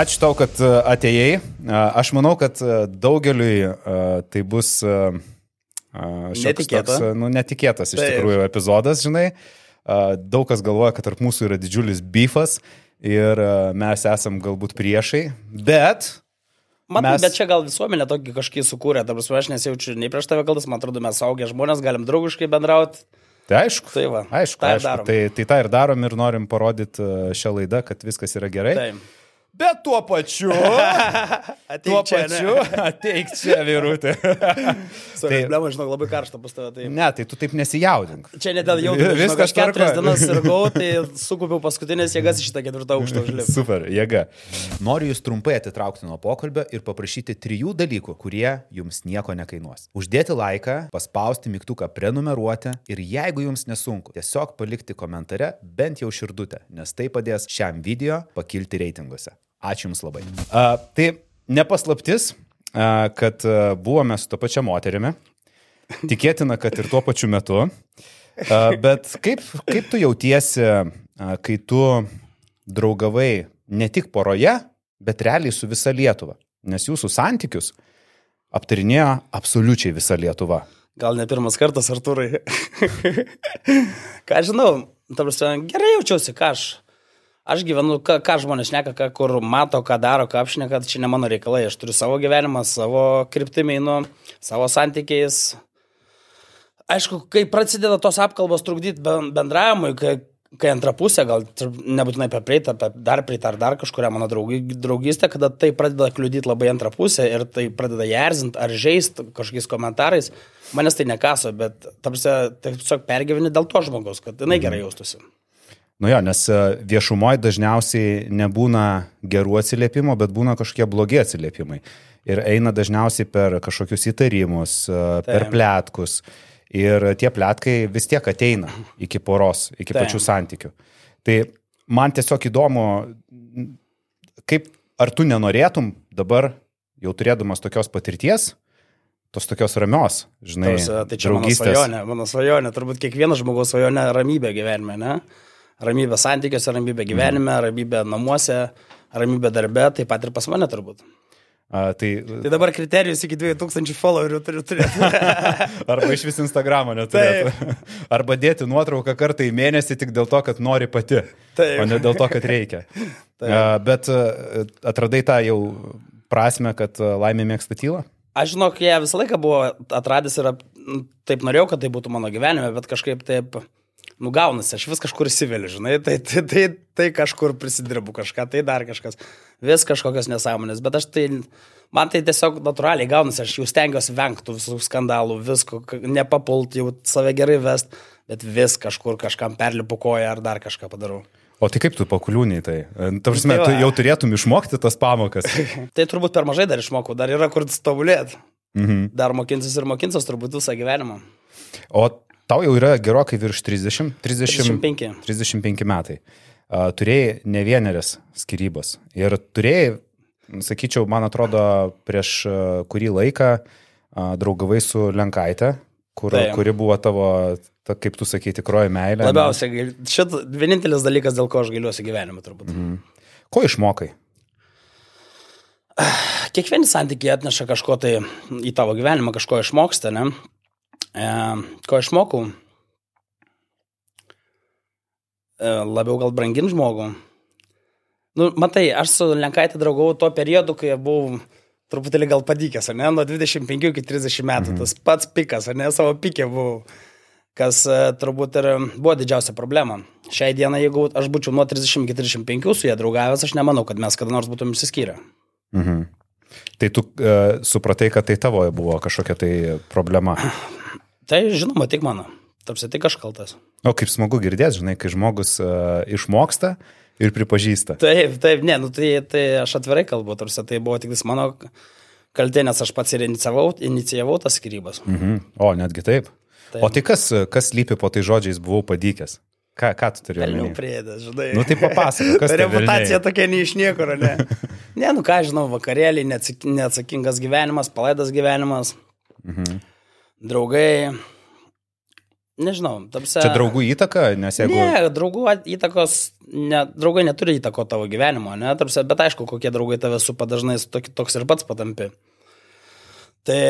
ačiū tau, kad e, atėjai. E, Aš manau, kad e, daugeliui tai bus šioks. Toks, nu, netikėtas iš Taip. tikrųjų epizodas, žinai. Daug kas galvoja, kad tarp mūsų yra didžiulis beefas ir mes esam galbūt priešai, bet Matai, Mes- bet čia gal visuomenė tokį kažkokį sukūrė, dabar aš nesijaučiu nei prieš tave kaltas, man atrodo, mes saugę žmonės, galim draugiškai bendrauti. tai aišku. Tai va, Aišku, tą ir aišku. Tai, tai tą ir darom ir norim parodyti šią laidą, kad viskas yra gerai. Taip. Bet tuo pačiu, Ateik tuo čia, pačiu, ateik čia, vyrutė. Tai... tai- Problema, žinau, labai karšta bus tave. Tai... Ne, tai tu taip nesijaudink. Čia ne dėl jaudulio, Viskas aš keturias dienas sirgau, tai sukaupiau paskutinės jėgas į šitą ketvirtą aukštą užlipti. Super, jėga. Noriu jūs trumpai atitraukti nuo pokalbio ir paprašyti trijų dalykų, kurie jums nieko nekainuos. Uždėti laiką, paspausti mygtuką prenumeruoti ir jeigu jums nesunku, tiesiog palikti komentare bent jau širdutę, nes tai padės šiam video pakilti reitinguose. Ačiū Jums labai. A, tai nepaslaptis, a, kad a, buvome su to pačia moterimi. Tikėtina, kad ir tuo pačiu metu. A, Bet kaip, kaip tu jautiesi, a, kai tu draugavai ne tik poroje, bet realiai su visa Lietuva? Nes jūsų santykius aptarinėjo absoliučiai visa Lietuva. Gal ne pirmas kartas, Arturai. ką žinau, ta prasme, gerai jaučiausi, ką aš. Aš gyvenu, ką, ką žmonės šneka, ką, kur mato, ką daro, ką apšneka, tai čia ne mano reikalai. Aš turiu savo gyvenimą, savo kryptimį, nu, savo santykiais. Aišku, kai prasideda tos apkalbos trukdyti ben- bendravimui, kai, kai antra pusė, gal nebūtinai apie prieitą, apie dar prieitą ar dar kažkuria mano draugy, draugystė, kada tai pradeda kliudyti labai antrą pusę ir tai pradeda jerzinti ar žaisti kažkokiais komentarais, manęs tai nekaso, bet tarsi tiesiog pergyveni dėl to žmogaus, kad jinai gerai jaustųsi. Nu jo, nes viešumoje dažniausiai nebūna gerų atsiliepimų, bet būna kažkokie blogi atsiliepimai. Ir eina dažniausiai per kažkokius įtarimus, e, per plėtkus. Ir tie plėtkai vis tiek ateina iki poros, iki Taip. pačių santykių. Tai man tiesiog įdomu, kaip ar tu nenorėtum dabar, jau turėdamas tokios patirties, tos tokios ramios, žinai, Tarsi, tai čia mano svajonė, mano svajonė, turbūt kiekvieno žmogaus svajonė ramybė gyvenime, ne? Ramybė santykiuose, ramybė gyvenime, ramybė namuose, ramybė darbe, taip pat ir pas mane turbūt. A, tai, Tai dabar kriterijus iki 2000 followerių turiu turėti. Arba iš vis Instagramo neturėtų. Arba dėti nuotrauką kartą į mėnesį tik dėl to, kad nori pati, Taip. o ne dėl to, kad reikia. A, Bet atradai tą jau prasme, kad laimė mėgsta tylą? Aš žinok, jie visą laiką buvo atradęs ir taip norėjau, kad tai būtų mano gyvenime, bet kažkaip taip nugaunasi, aš vis kažkur įsiveliu, žinai, tai, tai, tai, tai kažkur prisidirbu kažką, tai dar kažkas, vis kažkokios nesąmonės, bet aš tai, man tai tiesiog natūraliai gaunasi, aš jau stengiuosi vengti visų skandalų, visko, nepapult, jau save gerai vest, bet vis kažkur kažkam perlipu koją ar dar kažką padarau. O tai kaip tu pakuliūniai tai? Ta prasme, Tai va. tu jau turėtum išmokti tas pamokas. Tai turbūt per mažai dar išmokau, dar yra kur tobulėti. Mhm. Dar mokinsis ir mokinsis turbūt visą gyvenimą. O tau jau yra gerokai virš 30, 30 35. 35 metai. Turėjai ne vienerias skirybas. Ir turėjai, sakyčiau, man atrodo, prieš kurį laiką draugavai su Lenkaitė, kur, Taip. kuri buvo tavo, ta, kaip tu sakai, tikroji meilė. Labiausiai, šit vienintelis dalykas, dėl ko aš gailiuosi gyvenime turbūt. Mm. Ko išmokai? Kiekvieni santykiai atneša kažko tai į tavo gyvenimą, kažko išmoksta, ne? Ko išmokau? E, labiau gal brangin žmogų. Nu, matai, aš su Lenkaitė draugau tuo periodu, kai buvau truputėlį gal padykęs, ar ne, nuo 25 iki 30 metų, mhm. tas pats pikas, ar ne, savo pikė buvau, kas e, turbūt ir buvo didžiausia problema. Šiai dienai, jeigu aš būčiau nuo 30 iki 35 su ją draugavęs, aš nemanau, kad mes kada nors būtum išsiskyrę. Mhm. Tai tu uh, supratai, kad tai tavo buvo kažkokia tai problema. Tai žinoma, tik mano. Tarsi tik aš kaltas. O kaip smagu girdėti, žinai, kai žmogus uh, išmoksta ir pripažįsta. Taip, taip, ne, nu tai, tai aš atvirai kalbu, tarsi tai buvo tik mano kaltė, nes aš pats ir inicijavau, inicijavau tas skirybas. Mhm. O, netgi taip. Taip. O tai kas, kas lypi po tai žodžiais buvau padykęs? Ką, ką tu turi Velnių omeny? priedės, žinai. Nu tai papasakok, kas tai Reputacija tokia nei iš niekur, ne? ne, nu ką žinau, vakarėlį, neatsak- neatsakingas gyvenimas, palaidas gyvenimas, Mhm. Draugai. nežinau, tamsia. Čia draugų įtaka, nes jeigu... Ne, draugų įtakos, ne, draugai neturi įtako tavo gyvenimo, ne, tarsi, bet aišku, kokie draugai tave supa dažnai toks ir pats patampi. Tai,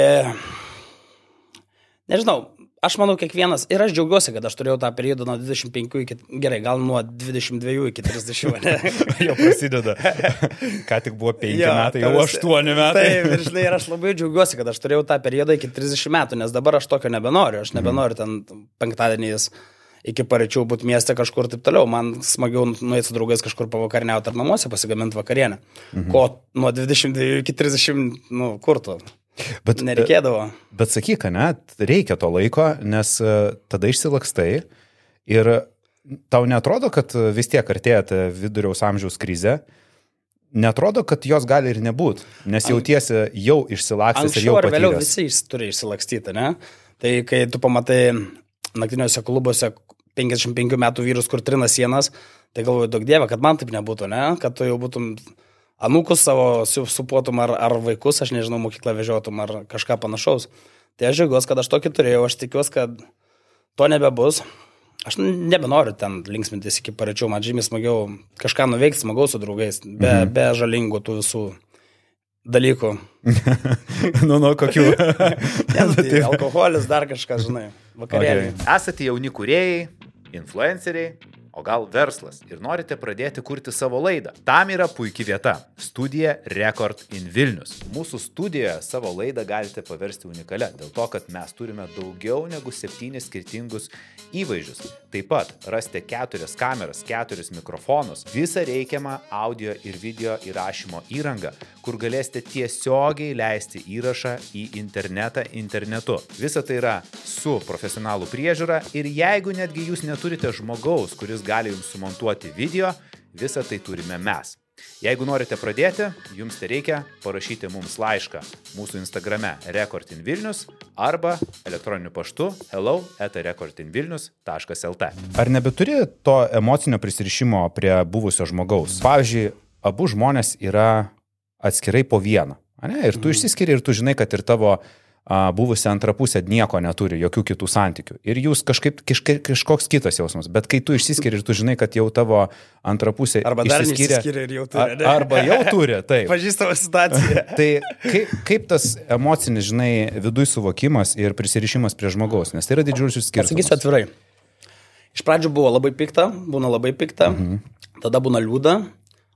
nežinau, aš manau kiekvienas, ir aš džiaugiuosi, kad aš turėjau tą periodą nuo 25 iki, gerai, gal nuo 22 iki 30, ne? jau prasideda. Ką tik buvo 5 Jo, metai, jau tarsi- 8 metai. Taip, ir žinai, ir aš labai džiaugiuosi, kad aš turėjau tą periodą iki 30 metų, nes dabar aš tokio nebenoriu. Aš nebenoriu ten penktadieniais iki pareičių būti mieste kažkur taip toliau. Man smagiau nueiti su draugais kažkur pavakarniauti ar namuose pasigaminti vakarienę. Mhm. Ko nuo 22 iki 30, nu, kur tu? Bet, Nereikėdavo. bet sakyk, ne, reikia to laiko, nes e, tada išsilakstai ir tau netrodo, kad vis tiek artėja ta viduriaus amžiaus krize. Netrodo, kad jos gali ir nebūti, nes jautiesi jau išsilakstęs ir jau ar vėliau patyręs. visi turi išsilakstyti, ne? Tai kai tu pamatai naktiniuose klubuose 55 metų vyrus, kur trina sienas, tai galvoju, daug dievė, kad man taip nebūtų, ne? Kad tu jau būtum anūkus savo su- supuotum ar, ar vaikus, aš nežinau, mokyklą vežiotum ar kažką panašaus. Tai aš džiaugiuosi, kad aš tokį turėjau, aš tikiuosi, kad to nebebus. Aš nebenoriu ten linksmintis iki pareičių, man žymiai smagiau kažką nuveikti, smagiau su draugais, be, mhm. be žalingų tų visų dalykų. nu, nu, kokių. Ne, nu, tai alkoholis, dar kažkas, žinai, vakarėlį. Okay. Esate jauni kuriejai, influenceriai, o gal verslas ir norite pradėti kurti savo laidą. Tam yra puikia vieta - studija Record in Vilnius. Mūsų studijoje savo laidą galite paversti unikalią, dėl to, kad mes turime daugiau negu septynis skirtingus įvaizdžius. Taip pat rasite keturias kameras, keturis mikrofonus, visą reikiamą audio ir video įrašymo įrangą, kur galėsite tiesiogiai leisti įrašą į internetą internetu. Visa tai yra su profesionalų priežiūra ir jeigu netgi jūs neturite žmogaus, kuris gali jums sumontuoti video, visą tai turime mes. Jeigu norite pradėti, jums tai reikia parašyti mums laišką mūsų Instagrame recordinvilnius arba elektroniniu paštu hello etarecordinvilnius.lt. Ar nebeturi to emocinio prisirišimo prie buvusio žmogaus? Pavyzdžiui, abu žmonės yra atskirai po vieną. Ane? Ir tu išsiskiri ir tu žinai, kad ir tavo a, buvusi antra pusė nieko neturi, jokių kitų santykių. Ir jūs kažkaip, kažka, kažkoks kitas jausmas. Bet kai tu išsiskiri ir tu žinai, kad jau tavo antra pusė Arba dar neišsiskyrė ir jau turi, Ar, ne? arba jau turi, taip. Pažįstama situacija. Tai kaip, kaip tas emocinis, žinai, viduj suvokimas ir prisirišimas prie žmogaus, nes tai yra didžiulis skirtumas. Sakysiu atvirai. Iš pradžių buvo labai pikta, būna labai pikta, mhm. tada būna liūda,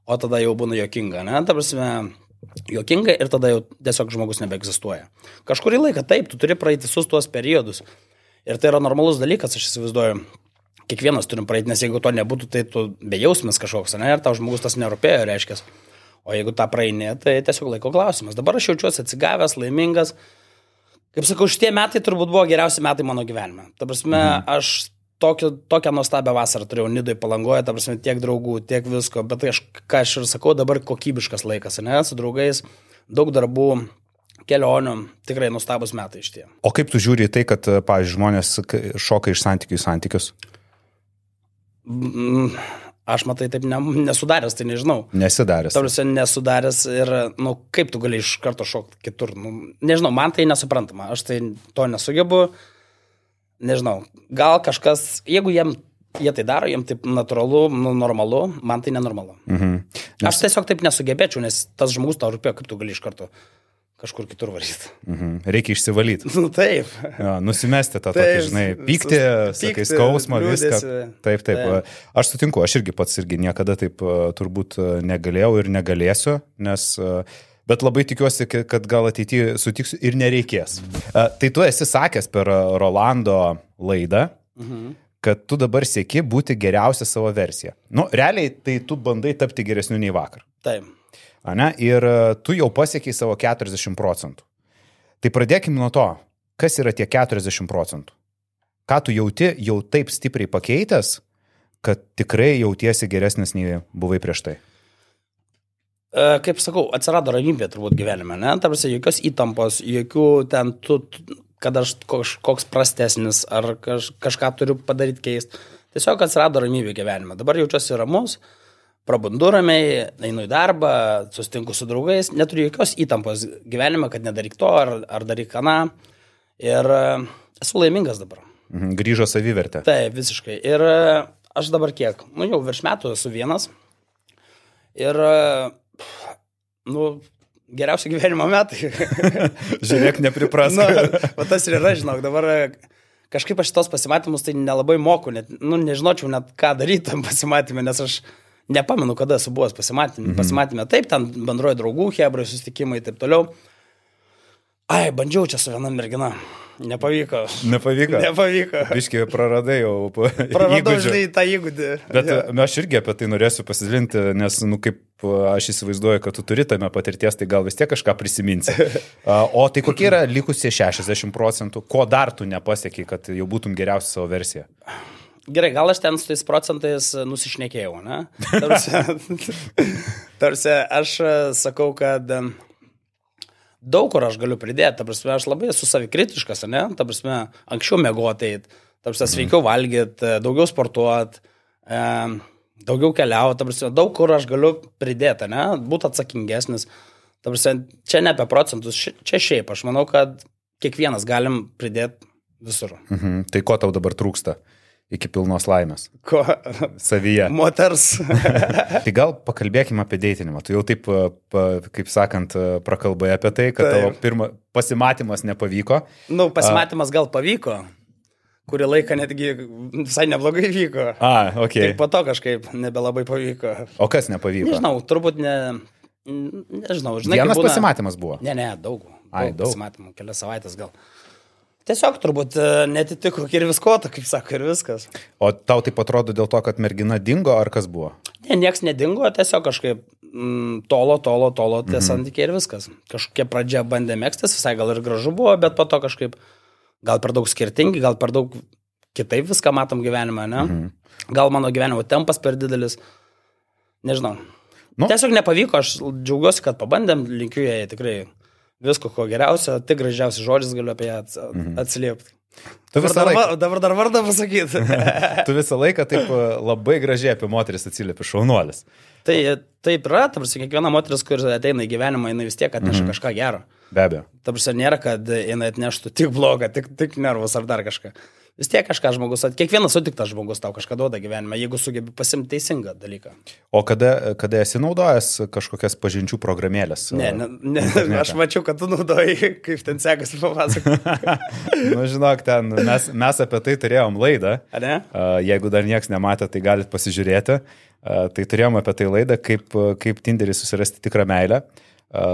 o tada jau būna jokinga, ne? Ta prasme, jokinga ir tada jau tiesiog žmogus nebeegzistuoja. Kažkurį laiką taip, tu turi praeiti visus tuos periodus. Ir tai yra normalus dalykas, aš įsivaizduoju. Kiekvienas turim praeiti, nes jeigu to nebūtų, tai tu bejausmis kažkoks, ne? Ir tau žmogus tas nerūpėjo, reiškia. O jeigu tą praeini, tai tiesiog laiko klausimas. Dabar aš jaučiuosi atsigavęs, laimingas. Kaip sakau, šitie metai turbūt buvo geriausi metai mano gyvenime. Ta prasme, mhm. aš tokį, tokią nuostabią vasarą turėjau Nidoj palangoje, ta prasme, tiek draugų, tiek visko, bet tai aš, ką aš ir sakau, dabar kokybiškas laikas, ne, su draugais, daug darbų, kelionių, tikrai nuostabus metai iš tie. O kaip tu žiūri į tai, kad, pavyzdžiui, žmonės šoka iš santykių į santykius? Mm, Aš matai taip ne, nesudaręs, tai nežinau. Nesidaręs. Tarsi nesudaręs ir, nu, kaip tu gali iš karto šokti kitur. Nu, nežinau, man tai nesuprantama, aš tai to nesugebu. Nežinau, gal kažkas, jeigu jiem, jie tai daro, jiem taip natūralu, nu, normalu, man tai nenormalu. Mhm. Aš tiesiog taip nesugebėčiau, nes tas žmogus tau rūpėjo, kaip tu gali iš karto kažkur kitur varyti. Mhm. Reikia išsivalyti. Nu taip. Ja, nusimesti tą tokį, Taip, žinai, sus- pyktį, sakai, skausmą, viską. Taip, taip. Taip. Aš sutinku, aš irgi pats irgi niekada taip e, turbūt e, negalėjau ir negalėsiu, nes... e, Bet labai tikiuosi, ka- kad gal ateityje sutiksiu ir nereikės. E, Tai tu esi sakęs per Rolando laidą, Mhm. kad tu dabar sieki būti geriausia savo versija. Nu, realiai, tai tu bandai tapti geresniu nei vakar. Taip. Ane? Ir e, tu jau pasiekiai savo 40 procentų. Tai pradėkime nuo to, kas yra tie 40 procentų. Ką tu jauti jau taip stipriai pakeitęs, kad tikrai jautiesi geresnis nei buvai prieš tai. E, Kaip sakau, atsirado ramybė turbūt gyvenime, ne? Tarsi jokios įtampos, jokių ten, tu, kad aš koks, koks prastesnis ar kaž, kažką turiu padaryti keist. Tiesiog atsirado ramybė gyvenime. Dabar jaučiuosi ramus, prabundu ramiai, einu į darbą, susitinku su draugais, neturiu jokios įtampos gyvenime, kad nedaryk to ar, ar daryk aną. Ir e, esu laimingas dabar. Mhm, Grįžo savivertė. Taip, visiškai. Ir e, aš dabar kiek, nu jau virš metų esu vienas. Ir, nu, geriausi gyvenimo metai. Žiūrėk, nepripras. nu, o tas ir yra, žinok, dabar e, kažkaip aš tos pasimatymus tai nelabai moku, net, nu, nežinočiau net ką daryti tam pasimatymė, nes aš nepamenu, kada esu buvęs pasimatymė. Mhm. Pasimatymė taip, ten bendroji draugų, hebrai, susitikimai ir taip toliau. Ai, bandžiau čia su viena mergina. Nepavyko. Nepavyko. Nepavyko. Biškiai praradai jau. Praradau, žinai, tą įgūdį. Bet ja. aš irgi apie tai norėsiu pasidalinti, nes, nu, kaip a, aš įsivaizduoju, kad tu turi tame patirties, tai gal vis tiek kažką prisiminsi. O tai kokie yra likusie 60 procentų, ko dar tu nepasiekiai, kad jau būtum geriausia savo versija? Gerai, gal aš ten su tais procentais nusišnekėjau, ne? Tarsi, tarsi aš e, sakau, kad daug kur aš galiu pridėti, ta prasme, aš labai esu savikritiškas, ne? Ta prasme, anksčiau mėgotai, ta prasme, sveikiau valgyti, daugiau sportuoti, daugiau keliauti, ta prasme, daug kur aš galiu pridėti, ne? Būti atsakingesnis. Ta prasme, čia ne apie procentus, čia šiaip, aš manau, kad kiekvienas galim pridėti visur. Mhm. Tai ko tau dabar trūksta iki pilnos laimės? Ko? Savyje. Moters. Tai gal pakalbėkime apie deitinimą. Tu jau taip, a, kaip sakant, a, prakalbai apie tai, kad Taip. tavo pirma, pasimatymas nepavyko. nu, pasimatymas gal pavyko. Kurį laiką netgi visai neblogai vyko. A, ok. Tik po to kažkaip nebelabai pavyko. O kas nepavyko? Nežinau, turbūt ne... Nežinau, žinai. Vienas būna- pasimatymas buvo. Ne, ne, daug. Ai, daug. Pasimatymų, kelias savaitės gal. Tiesiog turbūt e, netitiko ir viskota, kaip sako, ir viskas. O tau taip atrodo dėl to, kad mergina dingo, ar kas buvo? Ne, nieks nedingo, tiesiog kažkaip mm, tolo, tolo, tolo tie mhm. santykiai ir viskas. Kažkokia pradžia bandė mėgstis, visai gal ir gražu buvo, bet po to kažkaip gal per daug skirtingi, gal per daug kitaip viską matom gyvenime, ne? Mhm. Gal mano gyvenimo tempas per didelis. Nežinau. Nu. Tiesiog nepavyko, aš džiaugiuosi, kad pabandėm, linkiu jai tikrai visko ko geriausio, tik gražiausias žodis galiu apie ją ats mhm. atsiliepti. Tu Dabar visą, dar, laiką, var- dabar dar vardą pasakyti. tu visą laiką taip a, labai gražiai apie moteris atsiliepi, šaunuolis. tai taip yra, tarsi kiekviena moteris, kuri ateina į gyvenimą, jinai vis tiek atneša mhm. kažką gero. Be abejo. Ta prasme, nėra, kad jinai atneštų tik blogą, tik, tik nervus ar dar kažką. Vis tiek kažką žmogus, kiekvienas sutiktas žmogus tau kažką duoda gyvenime, jeigu sugebi pasimti teisingą dalyką. O kada, kada esi naudojęs kažkokias pažinčių programėlės? Ne, ne, ne aš mačiau, kad tu naudoji, kaip ten sekasi papasakoti. nu, žinok, ten mes, mes apie tai turėjom laidą. Ar ne? A, Jeigu dar niekas nematė, tai galit pasižiūrėti. A, Tai turėjom apie tai laidą, kaip, kaip Tinderį susirasti tikrą meilę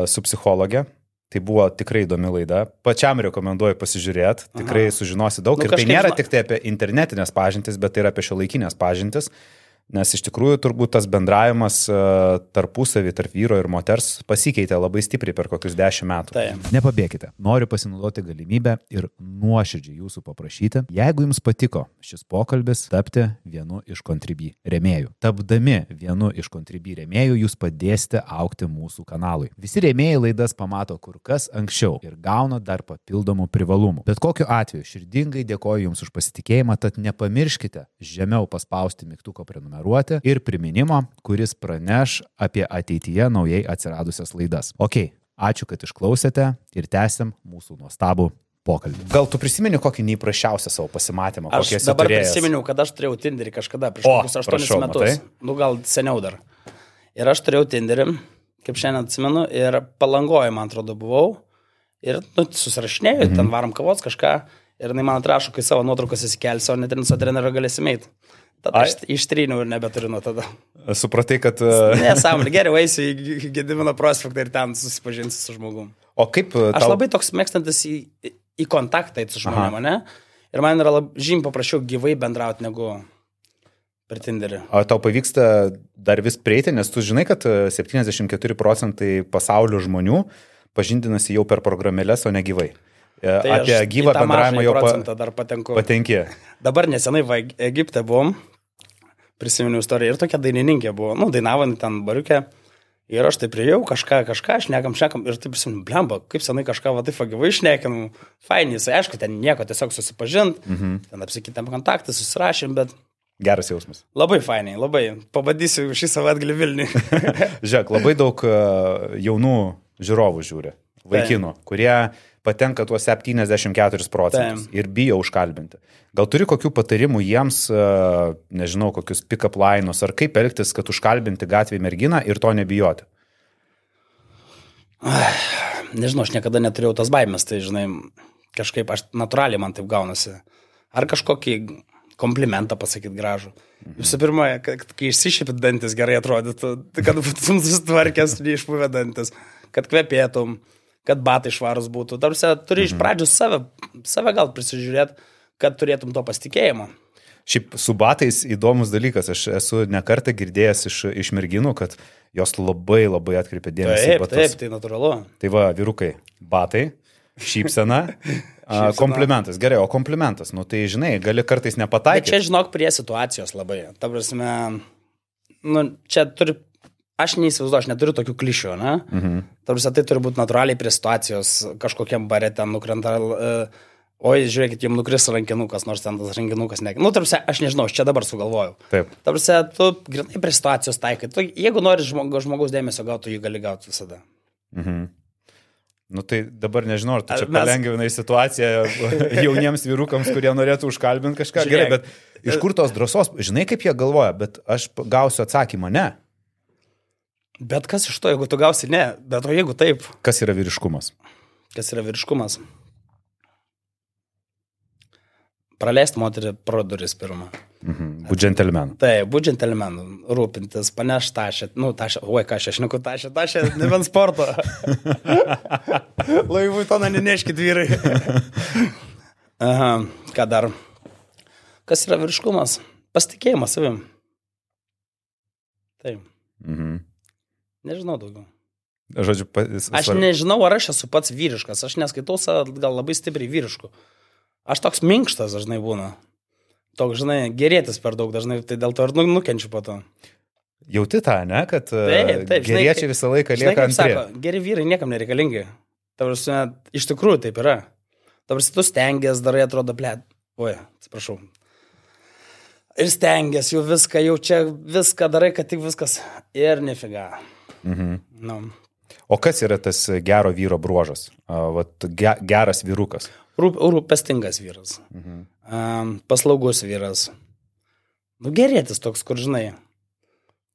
su psichologė. Tai buvo tikrai įdomi laida. Pačiam rekomenduoju pasižiūrėti. Tikrai sužinosi daug. Nu, ir tai nėra žino- tik tai apie internetinės pažintis, bet tai yra apie šio laikinės pažintis. Nes iš tikrųjų turbūt tas bendravimas a, tarpusavį tarp vyro ir moters pasikeitė labai stipriai per kokius dešimt metų. Tai. Nepabėkite. Noriu pasinaudoti galimybę ir nuoširdžiai jūsų paprašyti, jeigu jums patiko šis pokalbis, tapti vienu iš kontribį remėjų. Tapdami vienu iš kontribį remėjų, jūs padėsite aukti mūsų kanalui. Visi remėjai laidas pamato kur kas anksčiau ir gauna dar papildomų privalumų. Bet kokiu atveju širdingai dėkoju Jums už pasitikėjimą, tad nepamirškite žemiau paspausti mygtuko prenumeruoti ir priminimo, kuris praneš apie ateityje naujai atsiradusias laidas. Ok, ačiū, kad išklausėte ir tęsim mūsų nuostabų pokalbį. Gal tu prisimeni kokį neįprasčiausią savo pasimatymą? Aš dabar turėjęs? prisiminiau, kad aš turėjau Tinderį kažkada prieš kokius 8 prašau, metus. matai? Nu, gal seniau dar. Ir aš turėjau Tinderį, kaip šiandien atsimenu, ir palangoje, man atrodo, buvau. Ir nu, susirašinėjau, mhm. ten varom kavos kažką. Ir jinai man atrašo, kai savo nuotraukas įsikelsi, o net ir su trenerio galėsim eiti. Tada aš ištryniau ir nebeturiu nuo tada. Supratai, kad... uh, Nesąmonė, geriau eisiu į Gedimino prospektą ir ten susipažinsiu su žmogum. O kaip... Aš tau- labai toks mėgstantis į, į- kontaktą su žmonėmis, ne? Ir man yra lab, žymiai paprasčiau gyvai bendrauti negu per Tinderį. O tau pavyksta dar vis prieiti, nes tu žinai, kad uh, 74 procentai pasaulio žmonių pažindinasi jau per programėlės, o ne gyvai. Tai Apie aš gyvą bendravimą jau pa, dar patenku. patenki. Dabar nesenai Egipte buvom, prisiminiau istoriją ir tokia dainininkė buvo, nu, dainavo ten bariukė. Ir aš taip priejau, kažką, kažką, šnekam, šnekam ir taip prisimenu, blemba, kaip senai kažką va taip gyvai šnekinam. Fainai, jis, aišku, ten nieko, tiesiog susipažint, mhm. ten apsikitėm kontaktą, susirašėm, bet Geras jausmas. labai fainai, labai. Pabandysiu šį savaitgalį Vilniui. Žiūrėk, labai daug uh, jaunų žiūrovų žiūri, vaikinų, kurie patenka tuos 74 procentus Taip. ir bijo užkalbinti. Gal turi kokių patarimų jiems, e, nežinau, kokius pick-up lainus, ar kaip elgtis, kad užkalbinti gatvėje merginą ir to nebijoti? Nežinau, aš niekada neturėjau tas baimės, tai žinai, kažkaip aš natūraliai man taip gaunasi. Ar kažkokį komplimentą pasakyti gražų. Visų pirma, kad kai išsišipit dantis gerai atrodytų, tai kad būtum susitvarkęs, neišpuvę dantis, kad kvepėtum, kad batai švarus būtų. Tarsi turi iš pradžių save, save gal prisižiūrėti, kad turėtum to pasitikėjimo. Šiaip su batais įdomus dalykas, aš esu nekartą girdėjęs iš, iš merginų, kad jos labai labai atkreipia dėmesį Taip, batus. taip, tai natūralu. Tai va, vyrukai, batai, šypsena, a, komplimentas. Gerai, o komplimentas, nu tai žinai, gali kartais Bet nepataikyti. čia, žinok, prie situacijos labai. Ta prasme, nu, čia turi, aš neįsivaizduoju, aš neturiu tokių klišių, ne? Mhm. Ta prasme, tai turi būti natūraliai prie situacijos, kažkokiam bare ten nukrenta, uh, oi, žiūrėkit, jums nukris rankinukas, nors ten tas rankinukas ne. Nu, tarsi, aš nežinau, aš čia dabar sugalvojau. Taip. Tarsi, tu grinai prie situacijos taikai. Tu, jeigu nori žmogaus, žmogaus dėmesio gauti, jį gali gauti visada. Nu tai dabar nežinau, ar tu čia mes- palengvinai situaciją jauniems vyrukams, kurie norėtų užkalbinti kažką. Žiūrėk. Gerai, bet iš kur tos drąsos, žinai kaip jie galvoja, bet aš gausiu atsakymą ne. Bet kas iš to, jeigu tu gausi ne, bet o jeigu taip, Kas yra vyriškumas? kas yra vyriškumas? Praleisti moterį pro duris pirmą. Mhm. Būt džentelmenu. Tai, būt džentelmenu, rūpintis, paneš tašę, nu, tašę, oi, ką aš šneku tašę, tašę, ne vien sporto. Laivų toną neneškit vyrai. Aha, ką dar? Kas yra virškumas? Pasitikėjimas savim. Taip, Mhm. Nežinau daugiau. Žodžiu, pa- Aš nežinau, ar aš esu pats vyriškas, aš neskaitau save gal labai stipriai vyrišku. Aš toks minkštas dažnai būna. Toks, žinai, gerėtis per daug dažnai, tai dėl to ir nu- nukenčiu po to. Jauti tą, ne, kad Taip, taip, taip, žinai, geriečiai kaip- visą laiką Žinai, lieka kaip antri. sako, geri vyrai niekam nereikalingi. Tavrasi, iš tikrųjų taip yra. Tavrasi, tu stengiasi, darai, atrodo, ble. Oi, atsiprašau. Ir stengiasi, jau viską, jau čia viską darai, kad tik viskas. Ir nefiga. Mhm. Nu. O kas yra tas gero vyro bruožas? Vat, ge, geras vyrukas. Rūp, rūpestingas vyras. Mhm. Paslaugus vyras. Nu, gerėtis toks, kur žinai.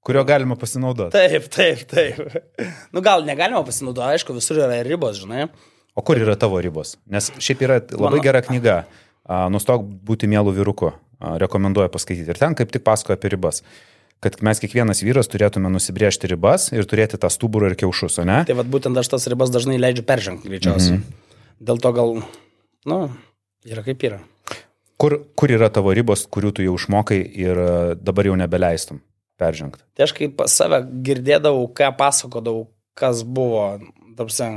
Kurio galima pasinaudoti. Taip, taip, taip. Nu, gal negalima pasinaudoti, aišku, visur yra ribos, žinai. O kur yra tavo ribos? Nes šiaip yra labai gera knyga. Nustok būti mielų vyruku. Rekomenduoju paskaityti. Ir ten kaip tik pasakoja apie ribas. Kad mes kiekvienas vyras turėtume nusibriežti ribas ir turėti tą stuburą ir kiaušus, ne? Tai vad būtent aš tas ribas dažnai leidžiu peržengti greičiausiai. Mhm. Dėl to gal, nu, yra kaip yra. Kur, kur yra tavo ribos, kurių tu jau išmokai ir a, dabar jau nebeleistum peržengti? Tai aš kaip save girdėdavau, ką pasakodavau, kas buvo, tarsi,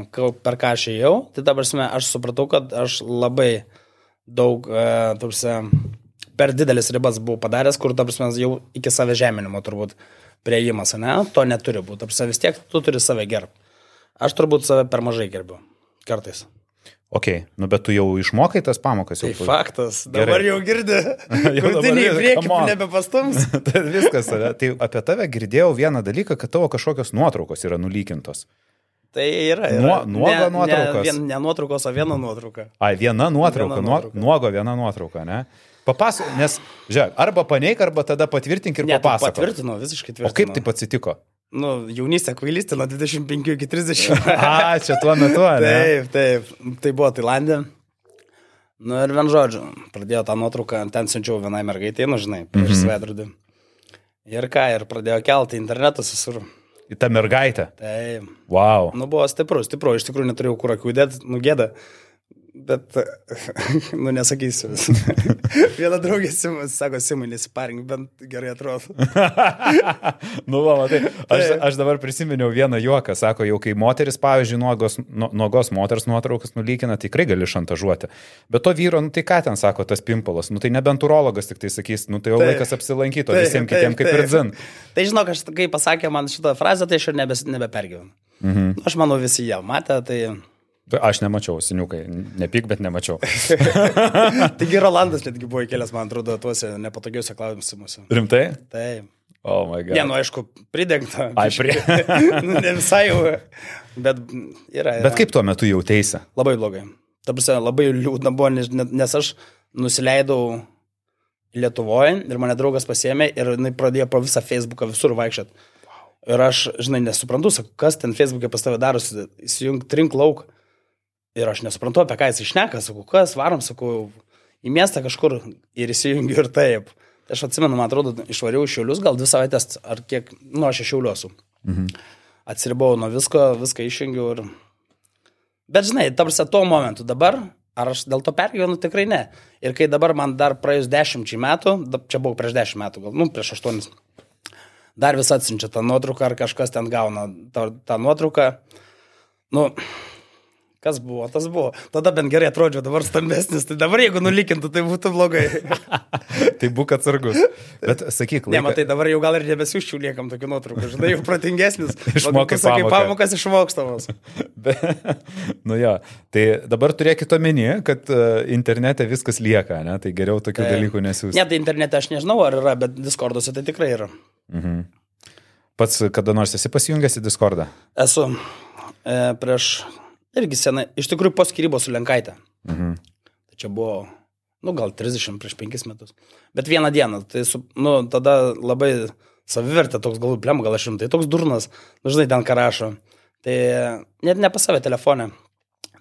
per ką aš ėjau, tai dabar aš supratau, kad aš labai daug, tarsi, per didelis ribas buvau padaręs, kur, tarsi, jau iki save žeminimo turbūt prieimas, ne, to neturi būti. Tarsi, vis tiek tu turi save gerbti. Aš turbūt save per mažai gerbiu. Kartais. Ok, nu bet tu jau išmokai tas pamokas. Tai Jau, faktas. Gerai. Dabar jau girdi. Come on. nebepastums. tai viskas. ane? Tai apie tave girdėjau vieną dalyką, kad tavo kažkokios nuotraukos yra nulykintos. Tai yra. yra. Nuo- nuoga Ne- nuotraukos. Ne, vien, ne nuotraukos, o viena nuotrauka. Ai, viena nuotrauka, Viena nuo, nuotrauka. nuogo viena nuotrauka, ne? Papasakok, nes, žiūrėk, arba paneik, arba tada patvirtink ir tai papasakok. patvirtinu, visiškai tvirtinu. O kaip taip atsitiko? Nu, jaunystė kvailystė nuo 25 iki 30. A, čia tuo metu, ne? taip, taip. Tai buvo Tailandė. Nu ir vien žodžiu, pradėjo tą nuotrauką, ten siunčiau vienai mergaitai, nu žinai, prieš mm -hmm. svedrodį. Ir ką, ir pradėjo kelti internetas visur. Į tą mergaitę. Tai, Wow. nu buvo stipru, stipru, iš tikrųjų neturėjau kur akių dėti, nu gėda. Bet, nu nesakysiu. Viena draugė Simas sako, Simai, nesiparink, bent gerai atrodo. nu, va, matai, aš, aš dabar prisiminiau vieną juoką, sako, jau kai moteris, pavyzdžiui, nuogos, nu- nuogos moters nuotraukas nulykina, tikrai gali šantažuoti. Bet to vyro, nu tai ką ten sako tas pimpalas, nu tai nebent urologas tik tai sakys, nu tai jau Taip. laikas apsilankyti, o visiems kitiems kaip ir taip. dzin. Tai žinok, aš kai pasakė man šitą frazę, tai aš ir nebe, nebepergyvenu. Mhm. Aš manau, visi ją matė, tai... Aš nemačiau, seniukai, nepyk, bet nemačiau. Taigi Rolandas netgi buvo įkėlęs, man atrodo, tuose nepatogiuose klausimuose. Rimtai? Tai... O, oh my god. Ne, nu aišku, pridengta. Ai, prie- ne visai jau. Bet yra, yra. Bet kaip tuo metu jau teisė? Labai blogai. ta prasme, labai liūdna buvo, nes, aš nusileidau Lietuvoje ir mane draugas pasėmė ir jinai pradėjo po visą Facebooką visur vaikščiot. Ir aš, žinai, nesuprantu, sakau, kas ten Facebook'e pas tave darosi, įsijung trink lauk. Ir aš nesuprantu, apie ką jis išneka, sakau, kas varom, sakau, į miestą kažkur ir įsijungiu ir taip. Tai aš atsimenu, man atrodo, išvariau iš šiulius, gal dvi savaitės ar kiek, nu, aš iš šiuliuosiu. Mhm. Atsiribau nuo visko, viską išjungiau ir... Bet žinai, tarsi tuo momentu dabar, ar aš dėl to pergyvenu, tikrai ne. Ir kai dabar man dar praėjus dešimčiai metų, čia buvo prieš dešimt metų, gal, nu, prieš aštuonis, dar vis atsinčia tą nuotrauką, ar kažkas ten gauna tą, tą nuotrauką. Nu, Kas buvo, tas buvo. Tada bent gerai atrodžiau, dabar stambesnis. Tai dabar jeigu nulikintų, tai būtų blogai. tai būk atsargus. Bet sakyk, laiką... Ne, matai, dabar jau gal ir nebesiuščiau liekam tokių nuotraukų. Žinai, jau protingesnis. Išmokai pamoką. pamokas išmokstamos. Be, nu jo, tai dabar turėkit omeny, kad uh, internete viskas lieka, ne? Tai geriau tokių tai, dalykų nesiūsti. Ne, tai internete aš nežinau, ar yra, bet Discorduose tai tikrai yra. Mhm. Pats kada nors esi pasijungęs į Discordą? Esu. E, prieš Irgi senai, iš tikrųjų po skirybos su Lenkaitė. Mhm. Tai čia buvo, nu gal 30 prieš 5 metus. Bet vieną dieną, tai su, nu, tada labai savivertė toks galų plem, gal aš rimtai, toks durnas, nu, žinai, ten ką rašo. Tai net ne pas save telefonė.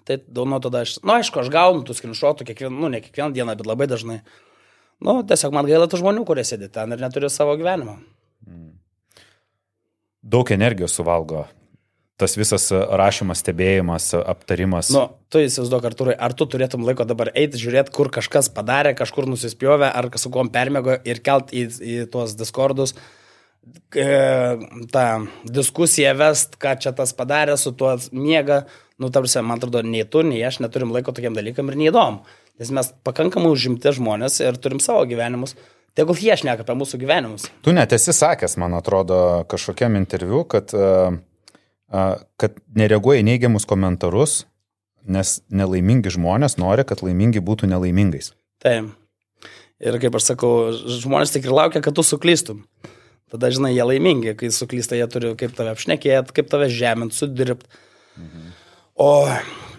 Tai nuo tada aš, na nu, aišku, aš gaunu tų skrinšotų kiekvieną, nu ne kiekvieną dieną, bet labai dažnai. Nu, tiesiog man gaila tų žmonių, kurie sėdi ten ir neturi savo gyvenimo. Mm. Daug energijos suvalgo tas visas rašymas, stebėjimas, aptarimas. Nu, tu įsivaizduok, Arturai, ar tu turėtum laiko dabar eiti, žiūrėti, kur kažkas padarė, kažkur nusispjovė, ar su kuom permėgo ir kelt į, į tuos diskordus e, tą diskusiją vest, ką čia tas padarė, su tuo miega. Nu, tarsi, man atrodo, nei tu, nei aš neturim laiko tokiam dalykam ir neįdomu. Nes mes pakankamai užimti žmonės ir turim savo gyvenimus. Tegul jie šneka apie mūsų gyvenimus. Tu net esi sakęs, man atrodo, kažkokiam interviu, kad uh, kad nereaguoja į neigiamus komentarus, nes nelaimingi žmonės nori, kad laimingi būtų nelaimingais. Taip. Ir kaip aš sakau, žmonės tik ir laukia, kad tu suklystum. Tada, žinai, jie laimingi, kai suklysta, jie turi kaip tave apšnekėti, kaip tave žemint, sudirbti. Mhm. O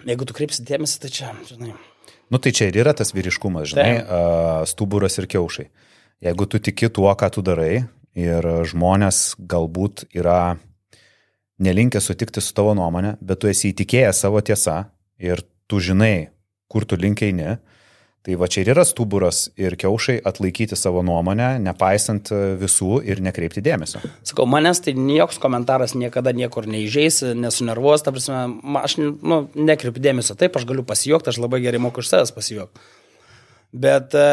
jeigu tu kreipsi dėmesį, tai čia, žinai. Nu tai čia ir yra tas vyriškumas, žinai, Taip. stuburas ir kiaušai. Jeigu tu tiki tuo, ką tu darai ir žmonės galbūt yra nelinkęs sutikti su tavo nuomonė, bet tu esi įtikėjęs savo tiesą ir tu žinai, kur tu linkiai ne, tai va čia ir yra stuburas ir kiaušai atlaikyti savo nuomonę, nepaisant visų ir nekreipti dėmesio. Sakau, manęs tai joks komentaras niekada niekur neįžeis, nesunervuos, ta prasme, aš nu, nekreipiu dėmesio, taip, aš galiu pasijuokti, aš labai gerai moku iš savęs pasijuokti. Bet e,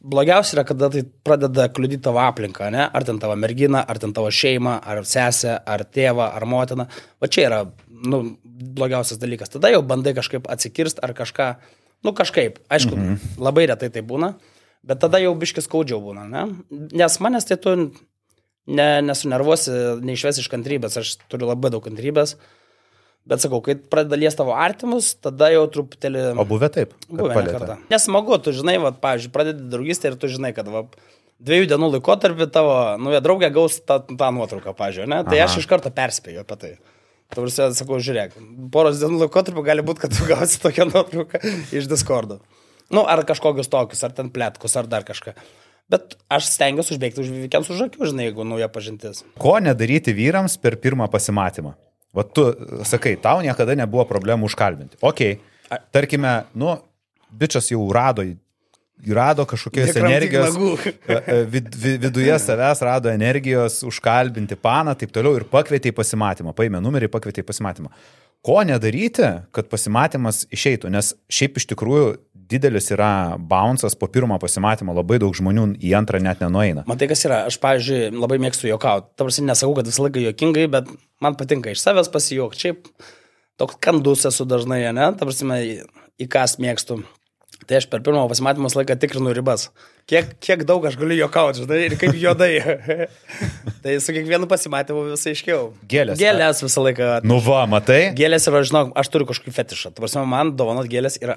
blogiausia yra, kada tai pradeda kliudyti tavo aplinką, ne? Ar ten tavo mergina, ar ten tavo šeima, ar sesė, ar tėva, ar motina. Va čia yra, nu, blogiausias dalykas. Tada jau bandai kažkaip atsikirst ar kažką, nu, kažkaip. Aišku, mhm. labai retai tai būna, bet tada jau biškis skaudžiau būna, ne? Nes manęs tai tu ne, nesunervuosi, neišves iš kantrybės, aš turiu labai daug kantrybės. Bet sakau, kai pradeda lies tavo artimus, tada jau truputėlį... O buvę taip? Buvę ne kartą. Nesmagu, tu žinai, va, pavyzdžiui, pradedi draugystę ir tu žinai, kad va, dviejų dienų laikotarpį tavo nauja draugė gaus tą, tą nuotrauką, pavyzdžiui, ne? Tai Aha. aš iš karto perspėju apie tai. Tavrsė, sakau, žiūrėk, poros dienų laikotarpį gali būti, kad tu gausi tokią nuotrauką iš Discordo. Nu, ar kažkokius tokius, ar ten plėtkus, ar dar kažką. Bet aš stengiuosi užbėgti už vykiams už akių, žinai, jeigu nauja pažintis. Ko nedaryti vyrams per pirmą pasimatymą? Va tu sakai, tau niekada nebuvo problemų užkalbinti. Ok, tarkime, nu, bičias jau rado, rado kažkokios energijos. E, e, vid, vid, viduje savęs rado energijos užkalbinti paną, taip toliau ir pakvietė į pasimatymą. Paėmė numerį, pakvietė į pasimatymą. Ko nedaryti, kad pasimatymas išeitų, nes šiaip iš tikrųjų didelis yra bouncas po pirmo pasimatymo, labai daug žmonių į antrą net nenueina. Matai, kas yra, aš, pavyzdžiui, labai mėgstu juokauti. Tarsi nesakau, kad visą laiką juokingai, bet man patinka iš savęs pasijuokti. Šiaip toks kandus esu dažnai, ne? Tarsi į kas mėgstu. Tai aš per pirmą pasimatymą laiką tikrinu ribas. Kiek, kiek daug aš galiu juokauti, žinai, ir kaip juodai. tai su kiekvienu pasimatymu visai aiškiau. Gėlės. Gėlės visą laiką. Nu va, matai? Gėlės yra, žinok, aš turiu kažkokį fetišą. Tuo man dovanot gėlės yra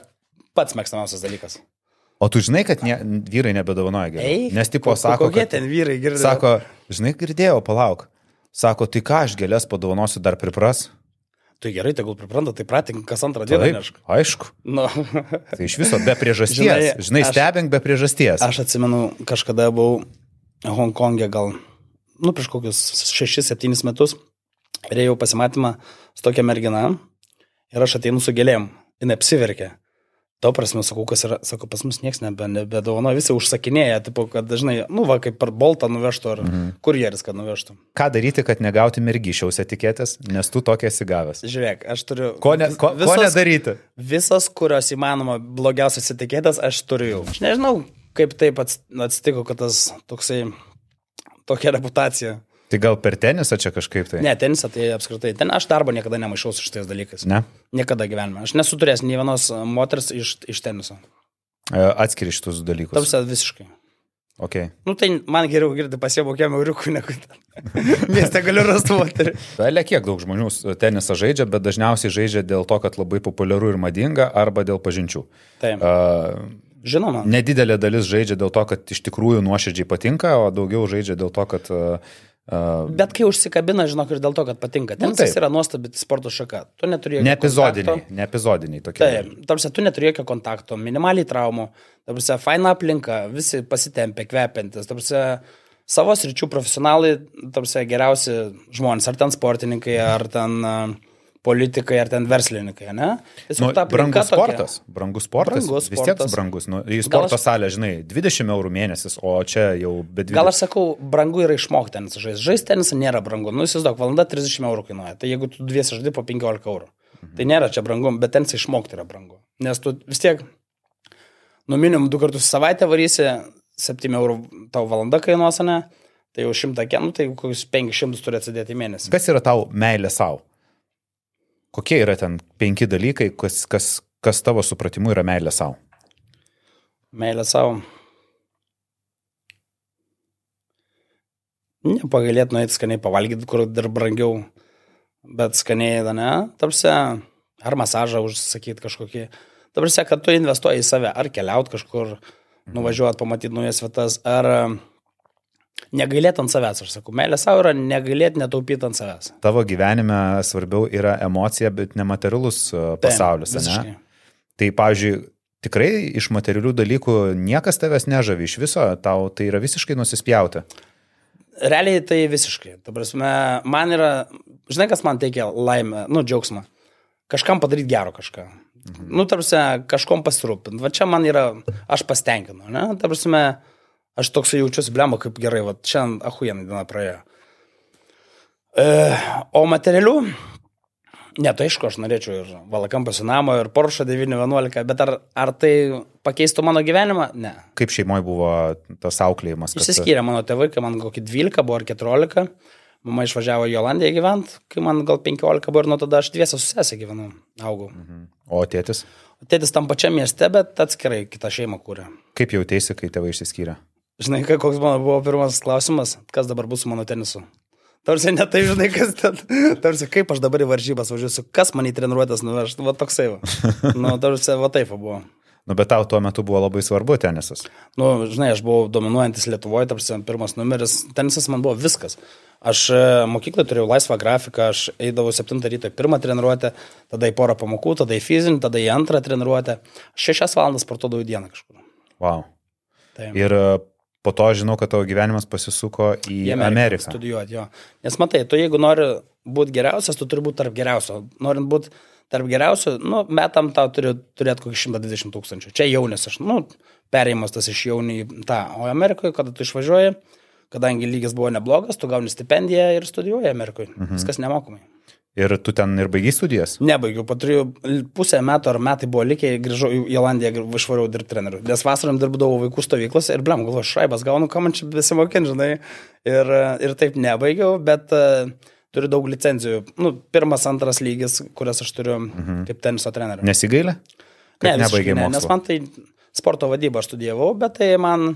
pats mėgstamiausias dalykas. O tu žinai, kad ne, vyrai nebedovanoja. Ei, Nes tipo sako, kokie ten vyrai girdėjo. Sako, žinai, girdėjau, palauk. Sako, tai ką aš gėlės padovanosiu dar pripras? Tai gerai, tegul pripranta, tai pratink kas antrą dieną. Taip, aišku. Nu, Tai iš viso be priežasties. Žinai, Žinai, aš- stebink be priežasties. aš atsimenu, kažkada buvau Hongkongė gal, nu, prieš kokius 6-7 metus. Ir ėjau pasimatymą su tokia mergina. Ir aš ateinu su gėlėm. Jis apsiverkė. Tau prasme, sakau, kas yra, sako, pas mus niekas nebe, nebedovano, visi užsakinėja, tipo, kad dažnai, nu, va, kaip per boltą nuvežtų ar mhm. kurjeris, kad nuvežtų. Ką daryti, kad negauti mergyšiaus etiketės, nes tu tokia esi gavęs. Žiūrėk, aš turiu. Ko, ne, ko, ko nedaryti? Visas, kurios įmanoma blogiausias etiketės, aš turiu jau. Aš nežinau, kaip taip ats- atsitiko, kad tas toksai, tokia reputacija. Tai gal per tenisą čia kažkaip tai? Ne, tenisą tai apskritai. Ten aš darbo niekada nemaišau su šitais dalykais. Ne? Niekada gyvenime. Aš nesu turėjęs nei vienos moters iš, iš teniso. E, Atskiri šitus dalykus. Tarsi visiškai. Okay. Nu tai man geriau girdi pasiebokėm euriukų, negu ten. Mieste galiu rasti moterį. Belia kiek daug žmonių tenisą žaidžia, bet dažniausiai žaidžia dėl to, kad labai populiaru ir madinga, arba dėl pažinčių. Taip. Uh, Žinoma. nedidelė dalis žaidžia dėl to, kad iš tikrųjų nuoširdžiai patinka, o daugiau žaidžia dėl to, kad... Uh, uh, Bet kai užsikabina, žinok, ir dėl to, kad patinka. Tenisas Nu, yra nuostabi sporto šaka. Tu neturi jokio ne epizodiniai, ne epizodiniai tokie. Taip, tarsi tu neturi jokio kontakto, minimaliai traumų, tarsi faina aplinka, visi pasitempia, kvepiantis, tarsi savo sričių profesionalai, tarsi geriausi žmonės, ar ten sportininkai, ar ten uh, politikai, ar ten verslininkai, ne? Tiesiog Nu, brangus tokia. sportas, brangus sportas, Brangus vis tiek brangus. Nu, į sporto aš- salę, žinai, 20 eurų mėnesis, o čia jau be 20. Gal aš sakau, brangu yra išmokti tenisą žaisti. Žaisti tenisą nėra brangu. Nu, įsivaizduok, valanda 30 eurų kainuoja. Tai jeigu tu dviesi žaidži po 15 eurų. Mhm. Tai nėra čia brangu, bet tenisą išmokti yra brangu. Nes tu vis tiek, nu minimum du kartus į savaitę varysi, 7 eurų tau valanda kainuos, ne? Tai jau 100 kenų, tai kokius 500 turi atsidėti mėnesį. Kas yra tau meilė savo? Kokie yra ten penki dalykai, kas, kas, kas tavo supratimu yra meilė savo? Meilė savo. Nepagailėt nueiti skaniai pavalgyti, kur dar brangiau, bet skaniai, da ne, tarsi, ar masažą užsakyti kažkokį. Tarsi, kad tu investuoji į save, ar keliaut kažkur, nuvažiuot, pamatyti naujas vietas, ar e, negailėt ant savęs, aš sakau, meilė savo yra negailėt netaupyti ant savęs. Tavo gyvenime svarbiau yra emocija, bet nematerialus e, pasaulis, ne? Visiškai. Tai, pavyzdžiui, tikrai iš materialių dalykų niekas tavęs nežavi iš viso, tau tai yra visiškai nusispjauti. Realiai tai visiškai. Ta prasme, man yra, žinai, kas man teikia laimę, nu, džiaugsmą. Kažkam padaryti gero kažką. Mhm. Nu, tarsi, kažkom pasirūpinti. Va čia man yra, aš pastenkinu, ne? Ta prasme, aš toksai jaučiuosi blemba, kaip gerai, va šiandien ahujenai diena praėjo. E, o materialių, ne, tai aišku, aš norėčiau ir Valakampas į namą, ir Porsche 911, bet ar, ar tai pakeistų mano gyvenimą? Ne. Kaip šeimoje buvo tas auklėjimas? kad- Išsiskyrė mano tėvai, kai man kokį 12 buvo ar 14. Mama išvažiavo į Olandiją gyventi, kai man gal 15 buvo ir nuo tada aš dviesą su sesė gyvenau, augau. Mhm. O tėtis? Tėtis tam pačiam mieste, bet atskirai kitą šeimą kūrė. Kaip jautėsi, kai tėvai išsiskyrė? Žinai, koks mano buvo pirmas klausimas, kas dabar bus su mano tenisu? Tarsi ne tai, žinai, kas ten. Tarsi kaip aš dabar į varžybas važiuosiu, kas man į treniruotės nuveš. Va toksai va. Nu, tarsi va taip buvo. Nu, bet tau tuo metu buvo labai svarbu tenisas. Nu, žinai, aš buvau dominuojantis Lietuvoje, tarsi pirmas numeris, tenisas man buvo viskas. Aš e, mokyklai turėjau laisvą grafiką, aš eidavau 7 ryto į pirmą treniruotę, tada į porą pamokų, tada į fizinį, tada į antrą treniruotę. Aš 6 valandas sportuodavau dieną kažkur. Wow. Tai Ir e, po to žinau, kad tavo gyvenimas pasisuko į, į į Ameriką. Studijuoti, jo. Nes matai, tu jeigu nori būti geriausias, tu turi būti tarp geriausių. Norint būti tarp geriausių, nu, metam tau turi turėti kokį 120 tūkstančių. Čia jaunis aš, nu, perėjimas tas iš jaunį į tą. O Amerikoje, kada tu išvažiuoji, kadangi lygis buvo neblogas, tu gauni stipendiją ir studijuoji Amerikoje. Mhm. Viskas nemokamai. Ir tu ten ir baigiai studijas? Nebaigiau, po trijų pusę metų ar metai buvo likę, grįžau į Olandiją, išvariau dirbti treneriu. Nes vasarom dirbdavau vaikų stovyklose ir blem, galvoju, šraibas gaunu, ką man čia besimokinti, žinai. Ir, ir taip nebaigiau, bet uh, turiu daug licenzijų. Nu, pirmas, antras lygis, kurias aš turiu mhm. kaip teniso treneriu. Nesigailė? Visiškai nebaigiai ne, nes man tai sporto vadybą studijavau, bet tai man,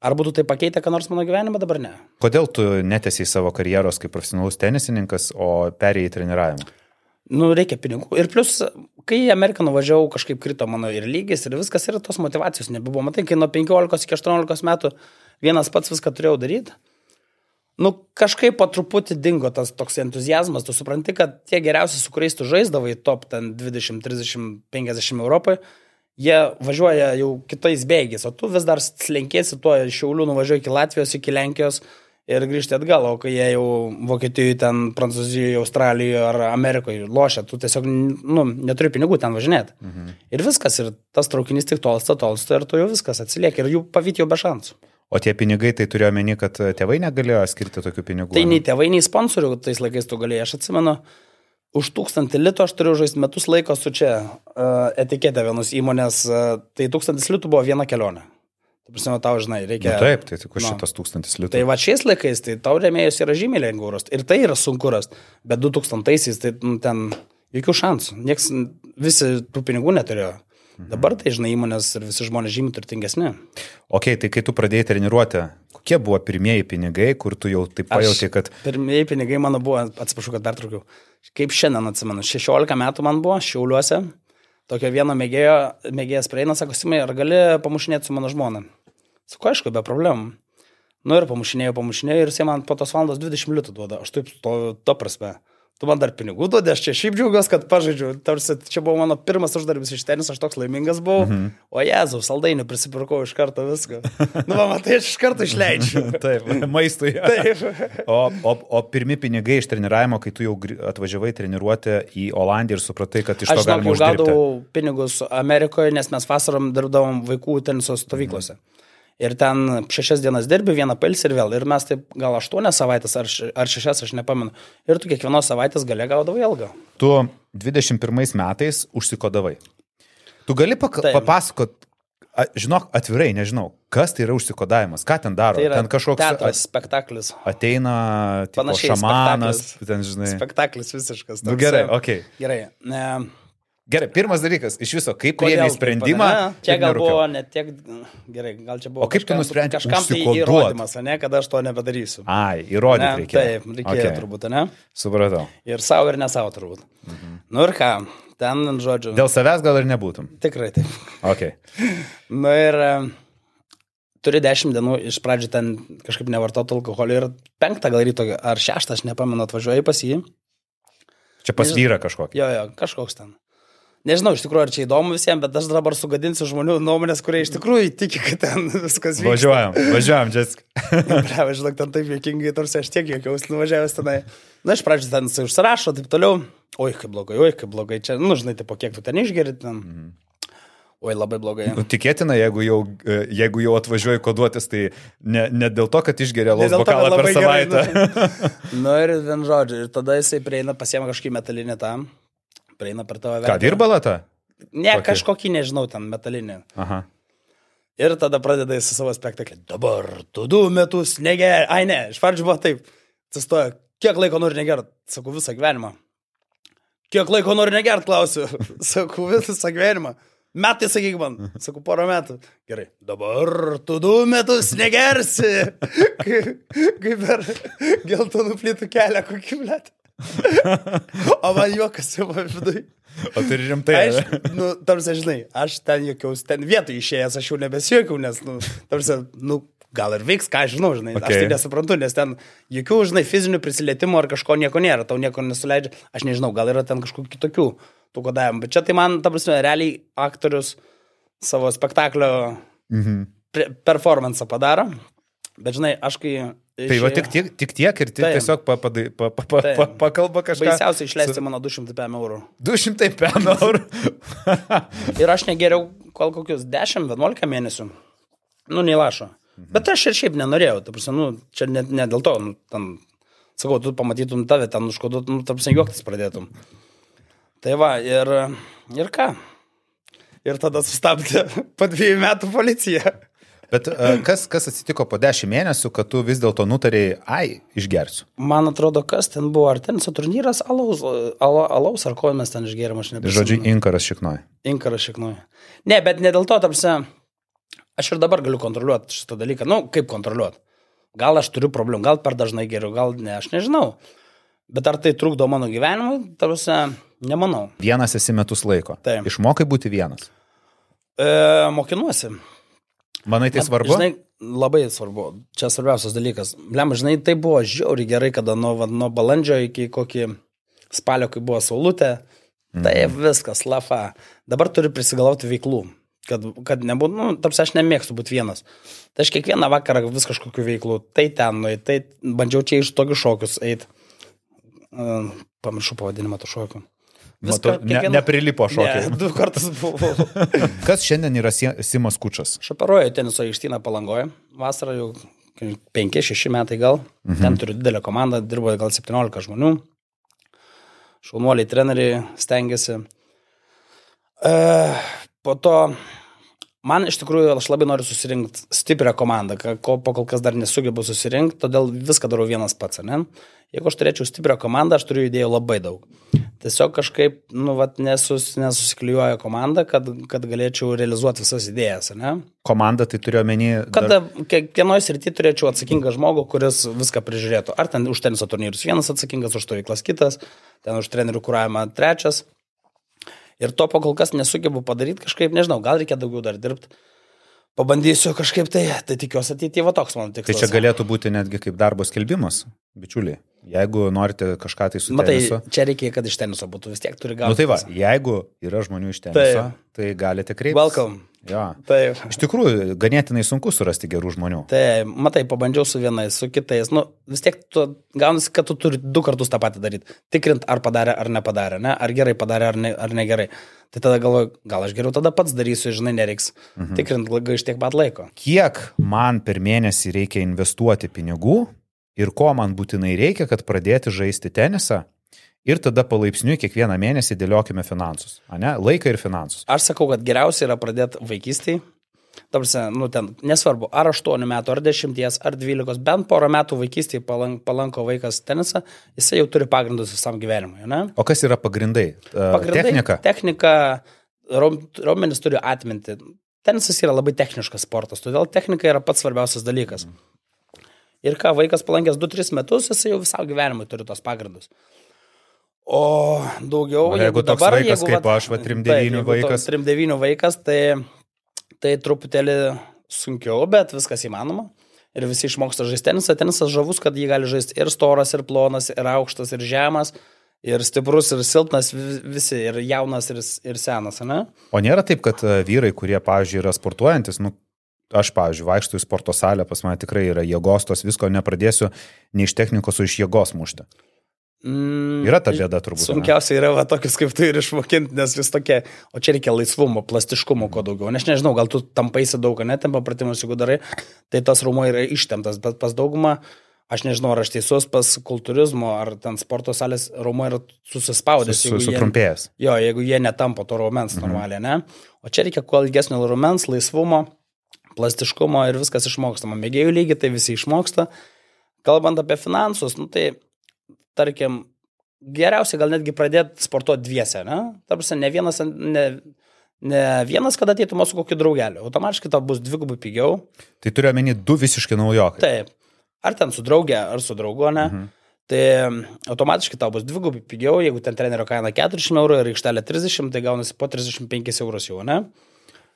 ar būtų tai pakeitę, ką nors mano gyvenime, dabar ne. Kodėl tu netesiai savo karjeros kaip profesionalus tenisininkas, o perėjai į treniravimą? Nu, reikia pinigų. Ir plus, kai į Ameriką nuvažiavau, kažkaip krito mano ir lygis, ir viskas, ir tos motivacijos nebuvo. Matai, kai nuo 15 iki 18 metų vienas pats viską turėjau daryti. nu, kažkaip po truputį dingo tas toks entuzijazmas, tu supranti, kad tie geriausi, su kuriais tu žaisdavai top ten 20, 30, 50 Europoje, jie važiuoja jau kitais bėgiais, o tu vis dar slenkėsi tuo iš Šiaulių, nuvažiuoji iki Latvijos, iki Lenkijos ir grįžti atgal, o kai jie jau Vokietijoje, ten Prancūzijoje, Australijoje ar Amerikoje lošia, tu tiesiog nu, neturi pinigų ten važinėti. Mhm. Ir viskas, ir tas traukinys tik tolsta, tolsta ir tu jau viskas atsilieka ir jų pavyti jau be šansų. O tie pinigai, tai turėjo meni, kad tėvai negalėjo skirti tokių pinigų? Tai nei tėvai, nei sponsorių tais laikais tu galėjai, aš atsimenu, už tūkstantį litų aš turiu žaisti metus laiko su čia uh, etiketė vienos įmonės, uh, tai tūkstantis litų buvo viena kelionė. Tu prisimenu, tau žinai, reikia. Nu, taip, tai tik už šitas tūkstantis litų. Tai va šiais laikais, tai tau remėjus yra žymiai lengviau rasti. Ir tai yra sunku rasti. Bet 2000-aisiais tai nu, ten jokių šansų. Niekas, visi tų pinigų neturėjo. Mhm. Dabar tai, žinai, įmonės ir visi žmonės žymiai turtingesni. Ok, tai kai tu pradėjai treniruoti, kokie buvo pirmieji pinigai, kur tu jau taip pajauti, kad... Pirmieji pinigai mano buvo, atsiprašau, kad pertraukiau. Kaip šiandien atsimenu, 16 metų man buvo Šiauliuose. Tokio vieno mėgėjo, mėgėjas prieina, sako, Simai, ar gali pamušinėti su mano žmona? Sako, aišku, be problemų. Nu ir pamušinėjau, pamušinėjau ir jis man po tos valandos 20 litų duoda. Aš taip, to, to prasme tu man dar pinigų duodi, aš čia šiaip džiaugiuosi, kad pažaidžiu. Tarsi čia buvo mano pirmas uždarbis iš tenis, aš toks laimingas buvau. Mm -hmm. O Jėzau, saldainių prisipirkau iš karto viską. Nu, man, tai aš iš karto išleidžiu. Taip, maistui. Taip. O, o, o pirmi pinigai iš treniravimo, kai tu jau atvažiavai treniruoti į Olandiją ir supratai, kad iš to aš galima uždirbti. Aš gaudavau pinigus Amerikoje, nes mes vasarom dirbdavom vaikų teniso stovyklose. Mm -hmm ir ten šešias dienas dirbi, vieną pailsi ir vėl. Ir mes taip gal aštuonias savaitės ar, ar šešias, aš nepamenu. Ir tu kiekvienos savaitės gale gaudavai ilgą. Tu 21 metais užsikodavai. Tu gali papasakot, žinok, atvirai, nežinau, kas tai yra užsikodavimas, ką ten daro. Tai ten kažkoks teatras, spektaklis. Ateina tipo, šamanas, spektaklis. ten žinai. Spektaklis visiškas. Nu, gerai, okei. Okay. Gerai. Ne, Gerai, pirmas dalykas, iš viso, kaip priėmė sprendimą. Ne, čia gal buvo ne tiek, gerai, gal čia buvo. O kaip tu nusprendži kažkam tai įrodymas, ne, kad aš to nebedarysiu. Ai, įrodyti reikia. Taip, reikėjo okay. turbūt, ne? Supratau. Ir savo ir ne savo turbūt. Mhm. Nu ir ką, ten, žodžiu. Dėl savęs gal ir nebūtum. Tikrai taip. Ok. nu ir turi dešimt dienų iš pradžių ten kažkaip nevartoti alkoholį ir penktą gal ryto ar šeštą, aš nepamenu, atvažiuoju pas jį. Čia pas vyrą kažkokį. Jo, jo, kažkoks ten. Nežinau, iš tikrųjų, ar čia įdomu visiems, bet aš dabar sugadinsiu žmonių nuomonės, kurie iš tikrųjų tiki, kad ten viskas vyksta. Važiuojam, važiuojam, Jessica. Bravo, žinok, ten taip juokingai, tarsi aš tiek juokiausi nuvažiavęs tenai. Na, iš pradžių ten jisai užsirašo, taip toliau. Oi, kaip blogai, oi, kaip blogai čia. Nu, žinai, tai po kiek tu ten išgeri, ten. Mhm. Oi, labai blogai. Nu, tikėtina, jeigu jau, jeigu jau atvažiuoji koduotis, tai ne, ne dėl to, kad išgeria alaus bokalą per savaitę. Gerai, nu, nu ir vien žodžiu, ir tada jisai prieina, pasiema kažkokį metalinį tam prieina per tavo veidą. Ką, dirbala ta? Ne, Kokį? kažkokį, nežinau, ten metalinį. Aha. Ir tada pradeda į savo spektaklį. Dabar tu du metus neger. Ai ne, iš pradžių buvo taip. Atsistoja, kiek laiko nori negert? Sakau, visą gyvenimą. Kiek laiko nori negert, klausiu. Sakau, visą gyvenimą. Metai, sakyk man. Sakau, porą metų. Gerai. Dabar tu du metus negersi. Kaip per geltonų plytų kelią kokį blėt. o man juokas jau viduje. O tai rimtai. Aš, nu, tarsi, žinai, aš ten jokiaus, ten vietoj išėjęs, aš jau nebesijokiau, nes, nu, tarsi, nu, gal ir veiks, ką aš žinau, žinai, okay. aš tai nesuprantu, nes ten jokių, žinai, fizinių prisilietimų ar kažko nieko nėra, tau nieko nesuleidžia, aš nežinau, gal yra ten kažkokių kitokių tų kodavimų, bet čia tai man, ta prasme, realiai aktorius savo spektaklio mhm. performance padaro, bet žinai, aš kai Tai va tik, tik, tik tiek ir tik tiesiog pa, pa, pa, pa, pa, pa, pakalba kažką. Baisiausia išleisti su... mano 200 PM eurų. 200 PM eurų. ir aš negeriau kol kokius 10-11 mėnesių. Nu, neįlašo. Mhm. Bet aš ir šiaip nenorėjau. Ta prasme, nu, čia ne, ne dėl to, nu, tam, sakau, tu pamatytum tave, ten užkoduotum, nu, ta prasme, juoktis pradėtum. Tai va, ir, ir ką? Ir tada sustabdė po dviejų metų policija. Bet kas, kas atsitiko po dešimt mėnesių, kad tu vis dėlto nutarėjai, ai, išgersiu? Man atrodo, kas ten buvo, ar ten su turnyras alaus, ala, alaus ar ko mes ten išgėrėm, aš nežinau. Žodžiu, inkaras šiknoj. Inkaras šiknoj. Ne, bet ne dėl to, tarsi, aš ir dabar galiu kontroliuoti šitą dalyką. Nu, kaip kontroliuoti? Gal aš turiu problemų, gal per dažnai geriau, gal ne, aš nežinau. Bet ar tai trukdo mano gyvenimui, tarsi, nemanau. Vienas esi metus laiko. Taip. Išmokai būti vienas. E, mokinuosi. Manai tai svarbu? Žinai, labai svarbu. Čia svarbiausias dalykas. Blem, žinai, tai buvo žiauri gerai, kada nuo, nuo balandžio iki kokį spalio, kai buvo saulutė, tai mhm. viskas, lafa. Dabar turi prisigalvoti veiklų. Kad, kad nebūtų, nu, tarsi aš nemėgstu būti vienas. Tai aš kiekvieną vakarą vis kažkokiu veiklu, tai ten, nu, tai bandžiau čia iš tokius šokius eiti. Pamiršau pavadinimą to šokių. Viską, kiekvieną... ne, neprilipo šokiai. Ne, du kartus buvau. Kas šiandien yra Simas Kučas? Šaparoju teniso aikštyną palangoje. Vasarą jau 5-6 metai gal. Mhm. Ten turiu didelę komandą, dirbo gal 17 žmonių. Šaunuoliai treneriai stengiasi. E, po to man iš tikrųjų aš labai noriu susirinkti stiprią komandą, ko po kol kas dar nesugebu susirinkti, todėl viską darau vienas pats, ne? Jeigu aš turėčiau stiprią komandą, aš turiu idėjų labai daug. Tiesiog kažkaip, nu, vat, nesus, nesusiklijuoja komanda, kad, kad galėčiau realizuoti visas idėjas, ne? Komanda tai turiu omeny. Dar... Kada kiekvienoje srityje turėčiau atsakingą žmogų, kuris viską prižiūrėtų. Ar ten už teniso turnyrus vienas atsakingas, už stovyklas kitas, ten už trenerių kūravimą trečias. Ir to po kol kas nesugebu padaryti kažkaip, nežinau, gal reikia daugiau dar dirbti pabandysiu kažkaip tai, tai tikiuosi ateityje va toks mano tikslas. Tai čia galėtų būti netgi kaip darbo skelbimas, bičiuliai. Jeigu norite kažką tai su Matai, tenisu. čia reikia, kad iš teniso būtų vis tiek turi gauti. Na nu, tai va, jeigu yra žmonių iš teniso, tai, tai galite kreiptis. Welcome. Jo. Taip. Iš tikrųjų, ganėtinai sunku surasti gerų žmonių. Tai, matai, pabandžiau su vienais, su kitais. Nu, vis tiek tu gaunasi, kad tu turi du kartus tą patį daryti. Tikrint, ar padarė, ar nepadarė, ne? ar gerai padarė, ar, ne, ar negerai. Tai tada galvoju, gal aš geriau tada pats darysiu, žinai, nereiks mhm. tikrint iš tiek pat laiko. Kiek man per mėnesį reikia investuoti pinigų ir ko man būtinai reikia, kad pradėti žaisti tenisą? Ir tada palaipsniui kiekvieną mėnesį dėliokime finansus, ne? laiką ir finansus. Aš sakau, kad geriausia yra pradėti vaikystėje. Tarsi, nu ten, nesvarbu, ar 8 metų, ar 10, ar 12, bent porą metų vaikystėje palank, palanko vaikas tenisą, jisai jau turi pagrindus visam gyvenimui. Ne? O kas yra pagrindai? pagrindai technika. Technika, raumenis turi atminti. Tenisas yra labai techniškas sportas, todėl technika yra pats svarbiausias dalykas. Ir ką vaikas palankęs 2-3 metus, jisai jau visą gyvenimą turi tos pagrindus. O daugiau, o jeigu, jeigu dabar, vaikas, jeigu, kaip aš, va, 3-9 vaikas. 3-9 vaikas, tai, tai truputėlį sunkiau, bet viskas įmanoma. Ir visi išmoksta žaisti tenisą. Tenisas žavus, kad jį gali žaisti ir storas, ir plonas, ir aukštas, ir žemas, ir stiprus, ir silpnas, visi, ir jaunas, ir, ir senas, ne? O nėra taip, kad e, vyrai, kurie, pavyzdžiui, yra sportuojantis, nu, aš, pavyzdžiui, vaikštų į sporto salę, pas mane tikrai yra jėgos, tos visko nepradėsiu nei iš technikos, o iš jėgos mušti. Mm, yra ta bėda turbūt. Sunkiausia yra va, tokius kaip tu ir išmokinti, nes vis tokie, o čia reikia laisvumo, plastiškumo kuo daugiau. Nes nežinau, gal tu tampaisi daug, netempa pratimus, jeigu darai, tai tas rūmo yra ištemptas, bet pas daugumą, aš nežinau, ar aš teisus, pas kultūrizmo ar ten sporto salės rūmo yra susispaudęs. Su, sutrumpėjęs. Jo, jeigu jie netampa to raumens mhm. normaliai, ne? O čia reikia kuo ilgesnio raumens, laisvumo, plastiškumo ir viskas išmokstama. Mėgėjų lygiai tai visi išmoksta. Kalbant apie finansus, nu tai tarkim, geriausia gal netgi pradėti sportuoti dviese, ne? Tarsi ne vienas, ne, ne vienas, kad ateitum su kokiu draugeliu. Automatiškai tau bus dvigubai pigiau. Tai turiu omeny du visiškai naujokai. Taip. Ar ten su draugė, ar su draugu, ne? Mhm. Tai automatiškai tau bus dvigubai pigiau, jeigu ten trenerio kaina 40 eurų ir aikštelė 30, tai gaunasi po 35 eurus jau, ne?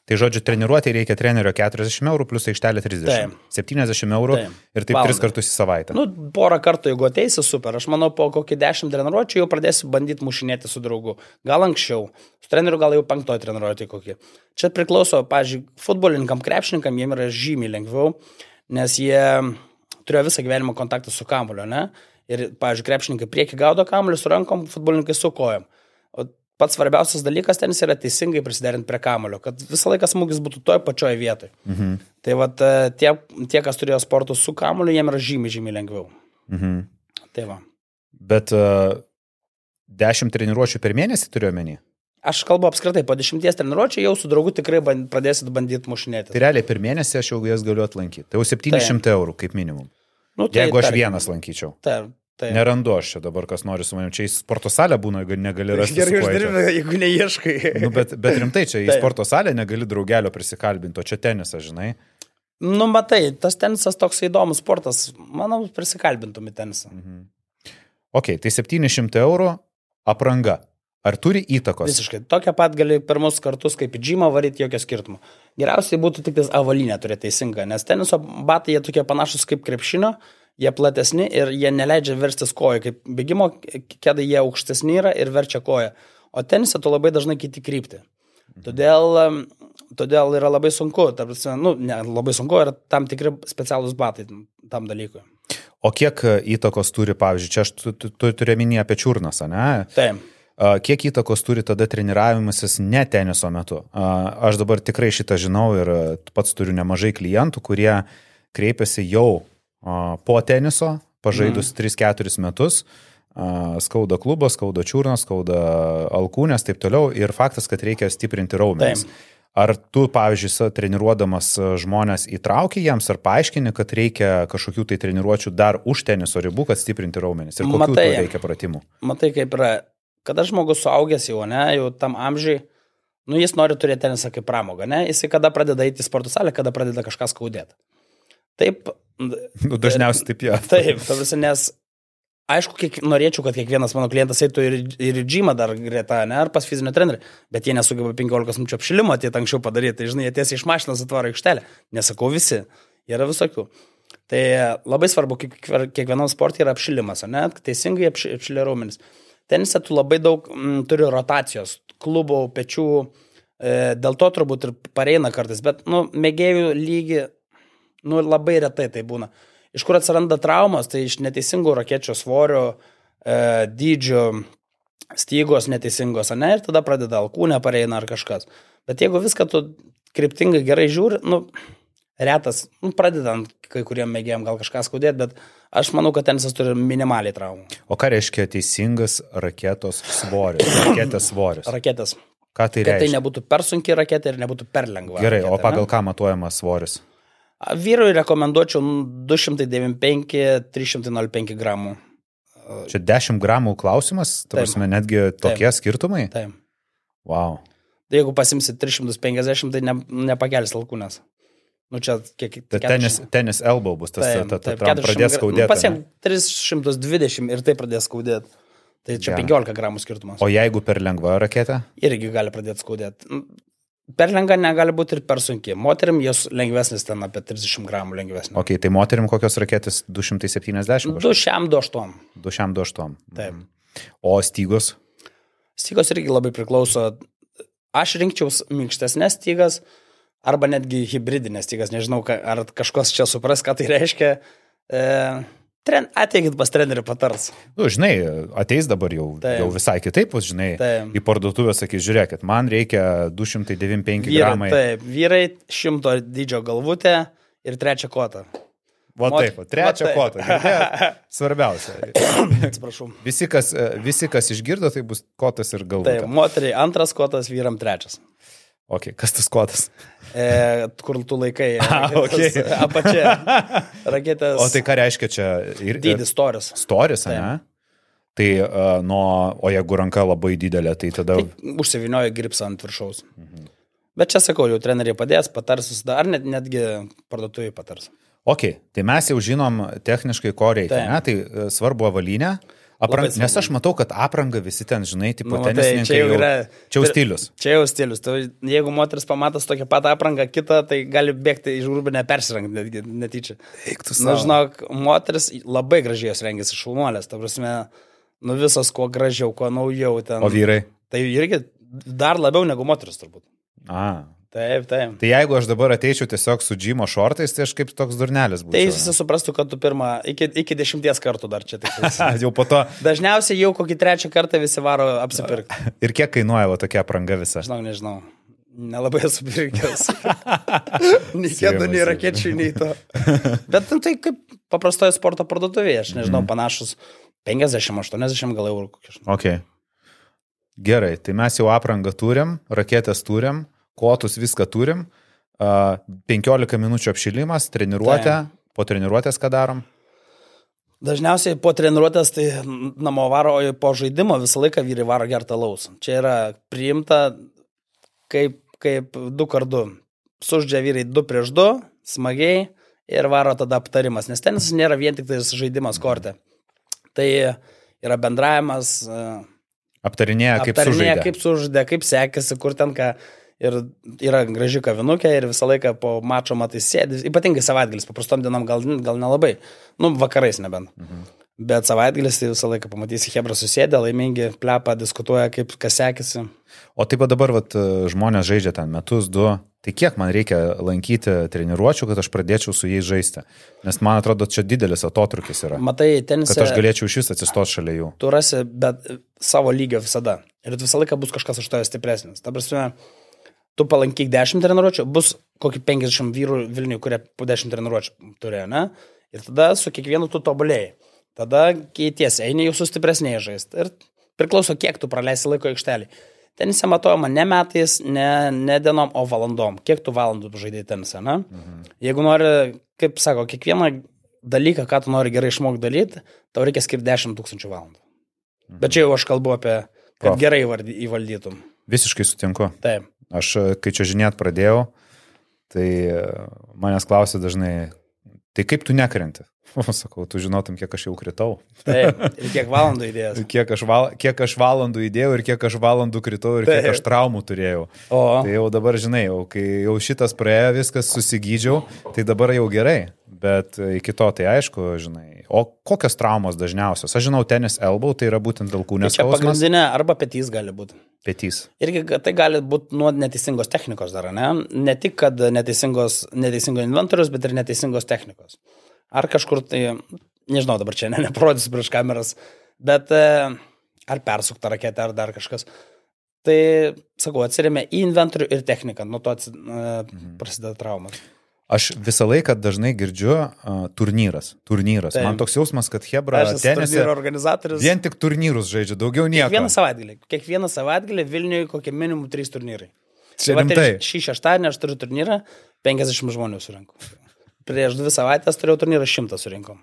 Tai žodžiu, treniruotė reikia trenerio 40 eurų plus aikštelė 30. Taip. 70 eurų Taip. ir taip Valda. tris kartus į savaitę. Nu, porą kartų, jeigu ateisi, super. Aš manau, po kokį 10 treniruotčių jau pradėsiu bandyti mušinėti su draugu. Gal anksčiau. Su treneriu gal jau penktoji treniruotė kokį. Čia priklauso, pažiūrėjau, futbolininkam, krepšininkam jiem yra žymiai lengviau, nes jie turėjo visą gyvenimą kontaktą su kamuliu, ne? Ir, pažiūrėjau, krepšininkai prieki gaudo kamuolį su rankom, futbolininkai su kojom. O pats svarbiausias dalykas ten yra teisingai prisiderinti prie kamulio, kad visą laiką smūgis būtų toje pačioje vietoje. Mhm. Tai vat, e, tie, tie, kas turėjo sportus su kamuliu, jiem yra žymiai, žymiai lengviau. Mhm. Tai va. Bet uh, dešimt treniruočių per mėnesį turiu omeny? Aš kalbu apskritai, po dešimties treniruočių jau su draugu tikrai band, pradėsit bandyti mušinėti. Tai realiai per mėnesį aš jau jas galiu atlankyti. Tai jau 700 tai. eurų kaip minimum. Nu, tai, Jeigu aš tarkim, vienas lankyčiau. Taip, Tai. Nerandu aš čia dabar, kas nori su manim. Čia į sporto salę būna, jeigu negali rasti. Gerai uždirbė, jeigu neieškai. nu, bet, bet rimtai, čia į tai. sporto salę negali draugelio prisikalbinti, o čia tenisas, žinai. Nu, matai, tas tenisas toks įdomus sportas. Manau, prisikalbintum į tenisą. Mhm. Ok, tai 700 eurų apranga. Ar turi įtakos? Visiškai. Tokią pat gali pirmus kartus kaip į džimą varyti, jokio skirtumo. Geriausiai būtų tik tais avalinė turėti teisinga, nes teniso batai jie tokie panašus kaip krepšinio, jie platesni ir jie neleidžia verstis koją. Kaip bėgimo kėdai jie aukštesni yra ir verčia koją. O tenise tu labai dažnai kiti krypti. Todėl, todėl yra labai sunku, prasme, nu, ne, labai sunku, yra tam tikri specialūs batai tam dalykui. O kiek e, įtakos turi, pavyzdžiui, čia aš tu, tu, tu turiu minį apie čiurnas, ne? Taip. Kiek įtakos turi tada treniravimasis ne teniso metu? Aš dabar tikrai šitą žinau ir a, pats turiu nemažai klientų, kurie kreipiasi jau po teniso, pažaidus Mhm. 3-4 metus. Skauda klubas, skauda čiurnas, skauda alkūnės, taip toliau. Ir faktas, kad reikia stiprinti raumenis. Taip. Ar tu, pavyzdžiui, treniruodamas žmonės įtrauki jiems ar paaiškini, kad reikia kažkokių tai treniruočių dar už teniso ribų, kad stiprinti raumenis? Ir kokių Matai. reikia pratimų? Matai, kaip yra, kada žmogus suaugęs jau, ne, jau tam amžiui, nu jis nori turėti tenisą kaip pramogą, ne, jis kada pradeda eiti į sporto salę, kada pradeda kažką skaudėti. Taip, Nu, dažniausiai taip jau. taip, ta prasme, nes aišku, kiek, norėčiau, kad kiekvienas mano klientas eitų ir, ir į džymą dar greta, ne, ar pas fizinio trenerį, bet jie nesugeba 15 minučių apšilimo atėti anksčiau padaryti, tai žinai, jie tiesiai iš mašinos atvaro aikštelę, nesakau visi, yra visokių. Tai labai svarbu, kiek- kiekvienam sportui yra apšilimas, ne, teisingai apši- apšilė raumenis. Tenise tu labai daug m, turi rotacijos, klubo, pečių, e, dėl to turbūt ir pareina kartais, bet, nu, mėgėjų lygi, nu, labai retai tai būna. Iš kur atsiranda traumas, tai iš neteisingų rakečio svorio, e, dydžio, stygos neteisingos, ne, ir tada pradeda alkūnė pareina ar kažkas. Bet jeigu viską tu kryptingai gerai žiūri, nu, retas, nu, pradedant kai kuriem mėgėjim gal kažką skaudėti, bet aš manau, kad tenisas turi minimaliai traumų. O ką reiškia teisingas raketos svoris? Raketės svoris. Raketės. Ką tai Kad tai reiškia? nebūtų per sunki raketė ir nebūtų per lengva. Gerai, o raketė, pagal ne? ką matuojamas svoris? Vyrui rekomenduočiau 295-305 gramų. Čia 10 gramų klausimas, ta Taip. prasme, netgi tokie skirtumai? Tai. Wow. Tai jeigu pasimsi 350, tai ne, nepakelis alkūnės. Nu čia kiek... Tai tenis, tenis elbow bus tas, ta, ta, ta, ta pradės skaudėti. Pasiem ane? 320 ir tai pradės skaudėti. Tai čia Gerai. 15 gramų skirtumas. O jeigu per lengva raketė? Irgi gali pradėti skaudėti. Per lengva negali būti ir per sunki. Moterim jos lengvesnis ten apie 30 gramų lengvesnis. Ok, tai moterim kokios raketės 270? 2 šiam 2 8. 2 šiam 2 8. Taip. O stygos? Stygos irgi labai priklauso. Aš rinkčiaus minkštesnės stygas arba netgi hybridinės stygas. Nežinau, ar kažkas čia supras, ką tai reiškia. E, tren, ateikit pas trenerių patars. Nu, žinai, ateis dabar jau, Taip. jau visai kitaip, bus, žinai, Taip. į parduotuvę sakys, žiūrėkit, man reikia 295 Vyrai, gramai. taip, vyrai šimto dydžio galvutę ir trečią kotą. Va Mot- taip, trečią kotą. Svarbiausia. Atsiprašau. Visi kas, visi, kas išgirdo, tai bus kotas ir galva. Taip, moteriai antras kotas, vyram trečias. Ok, kas tas kotas? E, kur tu laikai A, okei. apačia. Raketės. O tai ką reiškia čia? Ir, Dydis storis. Storis, Taip. ne? Tai uh, nuo, o jeigu ranka labai didelė, tai tada... Tai užsivinioja gripsą ant viršaus. Bet čia sakau, jau treneriai padės, patars, dar net, netgi parduotuvai patars. Ok, tai mes jau žinom techniškai, ko reikia. Taip. Tai uh, svarbu avalynė. Aprang... Nes aš matau, kad apranga visi ten, žinai, tipo Nu, nu, matai, tenisininkai. čia jau yra- Čia jau stilius. Čia jau stilius. Tai jeigu moteris pamatas tokią pat aprangą kitą, tai gali bėgti iš rūbinę persirengti netgi netyčia. Eiktų Na, žinok, moteris labai gražiai jos rengiasi šaunuolės. Ta prasme, nu visas kuo gražiau, kuo naujau ten. O vyrai? Tai irgi dar labiau negu moteris turbūt. A. Taip, taip. Tai jeigu aš dabar ateičiau tiesiog su džimo šortais, tai aš kaip toks durnelis būčiau. Tai visi suprastų, kad tu pirmą, iki, iki dešimties kartų dar čia tik. jau po to. Dažniausiai jau kokį trečią kartą visi varo apsipirkti. Ir kiek kainuoja va, tokia apranga visa? Žinau, nežinau. Nelabai esu pirkęs. nei kėdų, nei rakečių, nei to. Bet nu, tai kaip paprastoje sporto parduotuvėje, aš nežinau, Mhm. panašus 50-80 gal eurų kokie. žinau. Ok. Gerai, tai mes jau aprangą turim, raketės turim, kotus viską turim. Uh, 15 minučių apšilimas, treniruotė. Taip. Po treniruotės ką darom? Dažniausiai po treniruotės tai namo varo, o po žaidimo visą laiką vyrai varo gertą laus. Čia yra priimta kaip, kaip du kartu. Suždžia vyrai du prieš du, smagiai ir varo tada aptarimas, nes tenisas nėra vien tik tai žaidimas korte. Tai yra bendravimas, e, Aptarinėja, kaip aptarinėja, sužaidė. kaip sužaidė, kaip sekėsi, kur ten ką. Ir yra graži kavinukė ir visą laiką po mačo matai sėdis, ypatingai savaitgalis, paprastom dienom gal, gal nelabai, nu vakarais nebent. Mhm. Bet savaitgalis tai visą laiką pamatysi, Hebra susėdė, laimingi, plepa, diskutuoja, kaip kas sekėsi. O taip pat dabar vat, žmonės žaidžia ten metus, du. Tai kiek man reikia lankyti treniruočio, kad aš pradėčiau su jais žaisti? Nes man atrodo, čia didelis atotrukis yra. Matai, tenisė. Kad aš galėčiau iš vis atsistoti šalia jų. Tu rasi, bet savo lygio visada. Ir visą laiką bus kažkas iš tavęs stipresnis. Ta prasme, tu palankyk 10 treniruočio, bus kokį 50 vyrų Vilniui, kurie po 10 treniruočio turėjo, ne? Ir tada su kiekvienu tu tobulėjai. Tada keitiesi, eini jau su stipresniai žaisti. Ir priklauso, kiek tu praleisi laiko aikštelį. Tenise matuojama ne metais, ne, ne dienom, o valandom. Kiek tu valandų žaidai tenisą, ne? Mhm. Jeigu nori, kaip sako, kiekvieną dalyką, ką tu nori gerai išmokti daryti, tau reikia skirti 10 tūkstančių valandų. Mhm. Bet čia jau aš kalbu apie, kad Prof. gerai įvaldytum. Visiškai sutinku. Taip. Aš, e, kai čia žinėt pradėjau, tai e, manęs klausė dažnai, tai kaip tu nekrenti? O, sakau, tu žinotum, kiek aš jau kritau. Taip. Ir kiek valandų įdėjęs. Kiek aš, val, kiek aš valandų įdėjau ir kiek aš valandų kritau ir kiek Taip. aš traumų turėjau. O, Tai jau dabar žinai, jau, kai jau šitas praėjo, viskas susigydžiau, tai dabar jau gerai. Bet iki to tai aišku, žinai. O kokios traumos dažniausios? Aš žinau, tenis elbow tai yra būtent tai alkūnės čia skausmas. pagrindinė arba petys gali būti. Petys. Irgi tai gali būti nuo neteisingos technikos dar, ne? Ne tik, kad neteisingos, neteisingo inventorius, bet ir neteisingos technikos. Ar kažkur tai, nežinau, dabar čia ne, neparodysiu prieš kameras, bet e, ar persukta raketė, ar dar kažkas. Tai, sakau, atsiriame į inventorių ir techniką, nuo to atsi, e, Mhm. prasideda traumas. Aš visą laiką dažnai girdžiu uh, turnyras. Turnyras. Taip. Man toks jausmas, kad Hebra turnyro organizatorius. vien tik turnyrus žaidžia, daugiau nieko. Kiekvieną savaitgalį. Kiekvieną savaitgalį Vilniuje kokie minimum 3 turnyrai. Čia Tai ir rimtai. Šį šeštadienį aš turiu turnyrą, 50 žmonių surinku. Prieš dvi savaitės turėjau turnyrą 100 surinkom.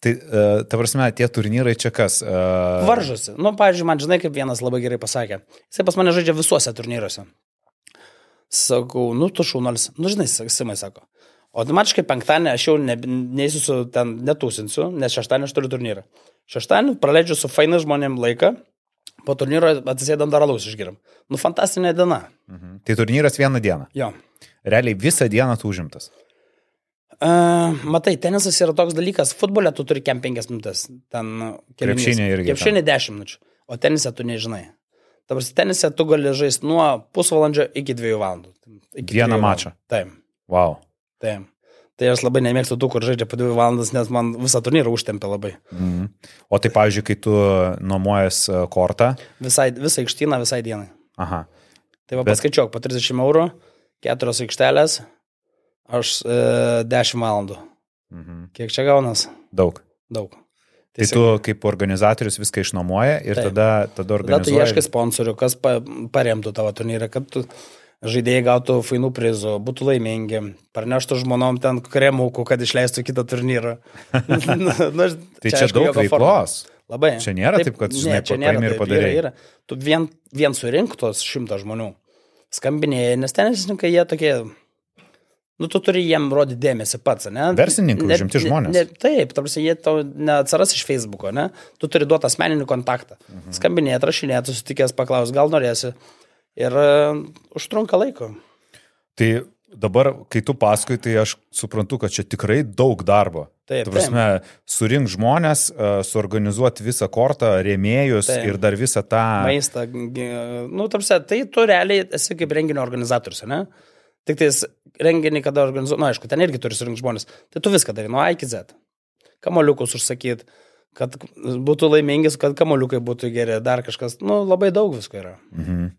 Tai, uh, ta prasme, tie turnyrai čia kas? Uh, Varžosi. Nu, pavyzdžiui, man žinai, kaip vienas labai gerai pasakė. Jisai pas mane žaidžia visuose turnyruose. Sakau, nu, tu šaunuolis. Nu, žinai, Simai sako. O automatiškai penktadienį aš jau ne, neįsiu su ten netūsinsiu, nes šeštadienį aš turiu turnyrą. Šeštadienį praleidžiu su fainai žmonėm laiką, po turnyro atsisėdam dar alaus išgiram. Nu, fantastinė diena. Mhm. Tai turnyras vieną dieną. Jo. Realiai visą dieną tu užimtas. Uh, matai, tenisas yra toks dalykas, futbole tu turi kem 5 minutės, ten kelinis. Krepšinį irgi Krepšinį 10 minučių, o tenise tu nežinai. Dabar tenise tu gali žaisti nuo pusvalandžio iki 2 valandų. Iki Vieną mačą. Taip, Wow. taip. Tai aš labai nemėgstu tų, kur žaidžia po 2 valandas, nes man visą turnyrą užtempia labai. Mhm. O tai, pavyzdžiui, kai tu nuomojas e, kortą, Visai, visą aikštyną visai dienai. aha, Tai va, Bet- paskaičiuok, po 30 eurų, keturios aikštelės, aš e, 10 valandų. mhm. Kiek čia gaunas? daug. Daug. Tai tu kaip organizatorius viską išnuomoja ir Taip. tada, tada Tada tu organizuoji. ieškai sponsorių, kas pa, paremtų tavo turnyrą, kad tu žaidėjai gautų fainų prizų, būtų laimingi, parneštų žmonom ten kremukų, kad išleistų kitą turnyrą. nu, Tai čia, čia daug veiklos. Labai. Čia nėra taip, kad, žinai, čia nėra paimi ir taip, padarei. Yra, yra. Tu vien, vien surinktos šimtą žmonių, skambinėjai, nes tenisininkai jie tokie, nu tu turi jiem rodyti dėmesį pats, ne? Verslininkai, Ne- užimti ne- žmonės. Ne, taip, tarsi jie tau neatsiras iš Facebook'o, ne? Tu turi duoti asmeninį kontaktą. Mhm. Skambinėti, rašinėti, susitikęs, paklaus, gal norėsi. Ir uh, užtrunka laiko. Tai dabar, kai tu paskui, tai aš suprantu, kad čia tikrai daug darbo. Taip, Tu prasme, surink žmonės, e, suorganizuoti visą kortą, rėmėjus Taip. ir dar visą tą... Maistą, nu, tarsi, tai tu realiai esi kaip renginio organizatorius, ne? Tik tais renginį, kada organizuoji, na, aišku, ten irgi turi surinkti žmonės. Tai tu viską darai, nuo A iki Z. Kamoliukus užsakyti, kad būtų laimingis, kad kamoliukai būtų geri, dar kažkas, nu, labai daug visko yra. Mhm.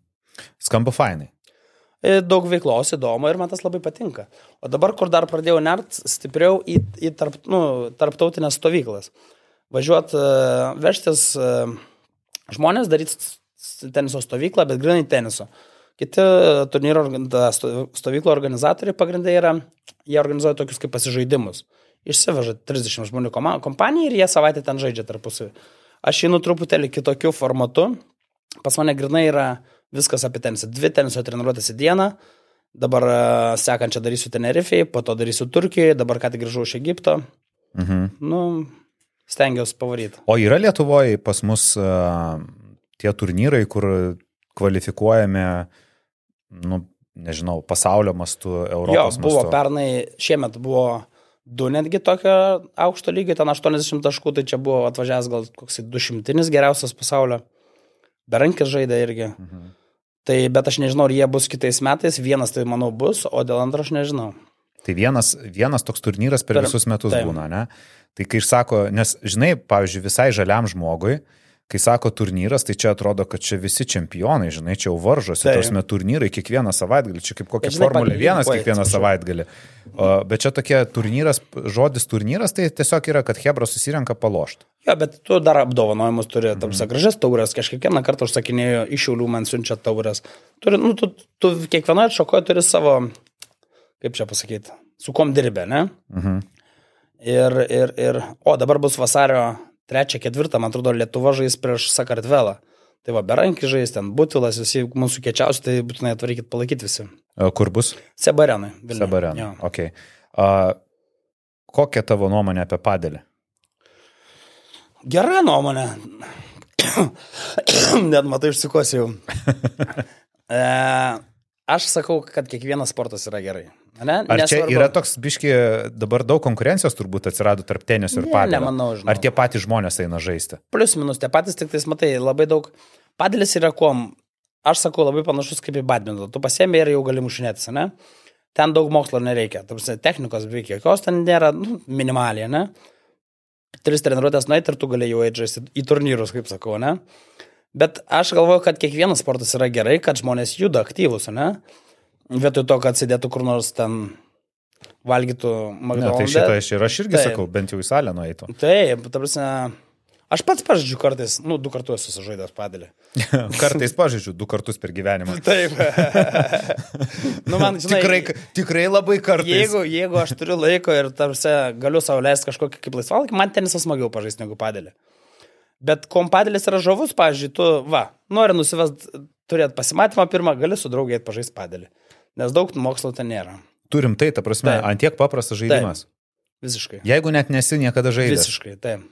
Skamba fainai. E, Daug veiklos įdomu ir man tas labai patinka. O dabar, kur dar pradėjau nert stipriau į, į tarp, nu, tarptautinės stovyklas. Važiuot, e, vežtis e, žmonės, daryti teniso stovyklą, bet grinai teniso. Kiti e, turnyro stovyklo organizatoriai pagrindai yra, jie organizuoja tokius kaip pasižaidimus. Išsiveža 30 žmonių kompaniją ir jie savaitę ten žaidžia tarpusavį. Aš einu truputėlį kitokiu formatu. Pas mane grinai yra viskas apie tenisą. Dvi teniso treniruotės į dieną. Dabar e, sekančią darysiu Tenerifei, po to darysiu Turkijoje, dabar ką tik grįžau iš Egipto. Mhm. Nu, stengiausi pavaryti. O yra Lietuvoje pas mus uh, tie turnyrai, kur kvalifikuojami, nu, nežinau, pasaulio mastu, Jo, Europos buvo mastu. pernai, šiemet buvo du netgi tokio aukšto lygio, ten 80 taškų, tai čia buvo atvažiavęs gal koks 200 geriausias pasaulio. Berankis žaidė irgi. Mhm. Tai, bet aš nežinau, ar jie bus kitais metais. Vienas tai manau bus, o dėl antro aš nežinau. Tai vienas, vienas toks turnyras per, Per- visus metus taip. būna, ne? Tai kai išsako, nes žinai, pavyzdžiui, visai žaliam žmogui, kai sako turnyras, tai čia atrodo, kad čia visi čempionai, žinai, čia jau varžosi, Taip. tarsi turnyrai kiekvieną savaitgalį, čia kaip kokia žinai, Formulė pagal 1 lygoj, kiekvieną savaitgalį. O, bet čia tokia turnyras, žodis turnyras, tai tiesiog yra, kad Hebra susirenka palošti. Jo, bet tu dar apdovanojimus turi, tam Mhm. gražias taurės, kažkiekvieną kartą užsakinėjo iš šiaulių man siunčia taurės. Turi, nu, tu, tu kiekvienoje šakoje turi savo, kaip čia pasakyti, su kom dirbė, ne? Mhm. Ir, ir, ir, o dabar bus vasario 3-4, man atrodo, Lietuva žais prieš Sakartvelą. Tai va, berankį žais ten, Butilas, visi mūsų kiečiausi, tai būtinai atvarykit palaikyti visi. Kur bus? Sebarenai. Sabarenai. Okay. A, kokia tavo nuomonė apie padėlį? Gera nuomonė. Net matai, išsikosi jau. e, aš sakau, kad kiekvienas sportas yra gerai. Ne? Ar čia Nesvarbu- yra toks biški, dabar daug konkurencijos turbūt atsirado tarp tenisų ir Ne, padėlio? nemanau, žinau. Ar tie patys žmonės eina žaisti? Plius minus tie patys, tik tais matai, labai daug. Padėlis yra kuom, aš sakau, labai panašus kaip į badmintoną. Tu pasiemi ir jau gali mušinėtis, ne? Ten daug mokslo nereikia. Tarsi technikos beveik jokios ten nėra, nu, minimaliai, ne? Tris treniruotės nueit ir tu gali jau eiti žaisti į turnyrus, kaip sakau, ne? Bet aš galvoju, kad kiekvienas sportas yra gerai, kad žmonės juda aktyvus, ne? Vietoj to, kad sėdėtų kur nors ten valgytų tai McDonald's. šitą aš ir aš irgi Taip. sakau, bent jau į salę nueitų. Taip, ta prasme, aš pats pažydžiu kartais, nu, du kartus esu žaidęs padėlį. Kartais pažydžiu du kartus per gyvenimą. Taip. nu, man, žinai, Tikrai, tikrai labai kartais. jeigu, jeigu aš turiu laiko ir tarsi galiu savo leisti kažkokį kaip laisvalgį, man tenisas smagiau pažaisti negu padėlį. Bet kompadėlis yra žavus, pažiūrėjau, tu, va, nori nusivest, turėti pasimatymą pirmą, gali su draugiai pažaisti padėlį. Nes daug mokslo ten nėra. Turim tai, ta prasme, Taip. antiek paprastas žaidimas. Visiškai. Jeigu net nesi niekada žaidęs. Visiškai, taip.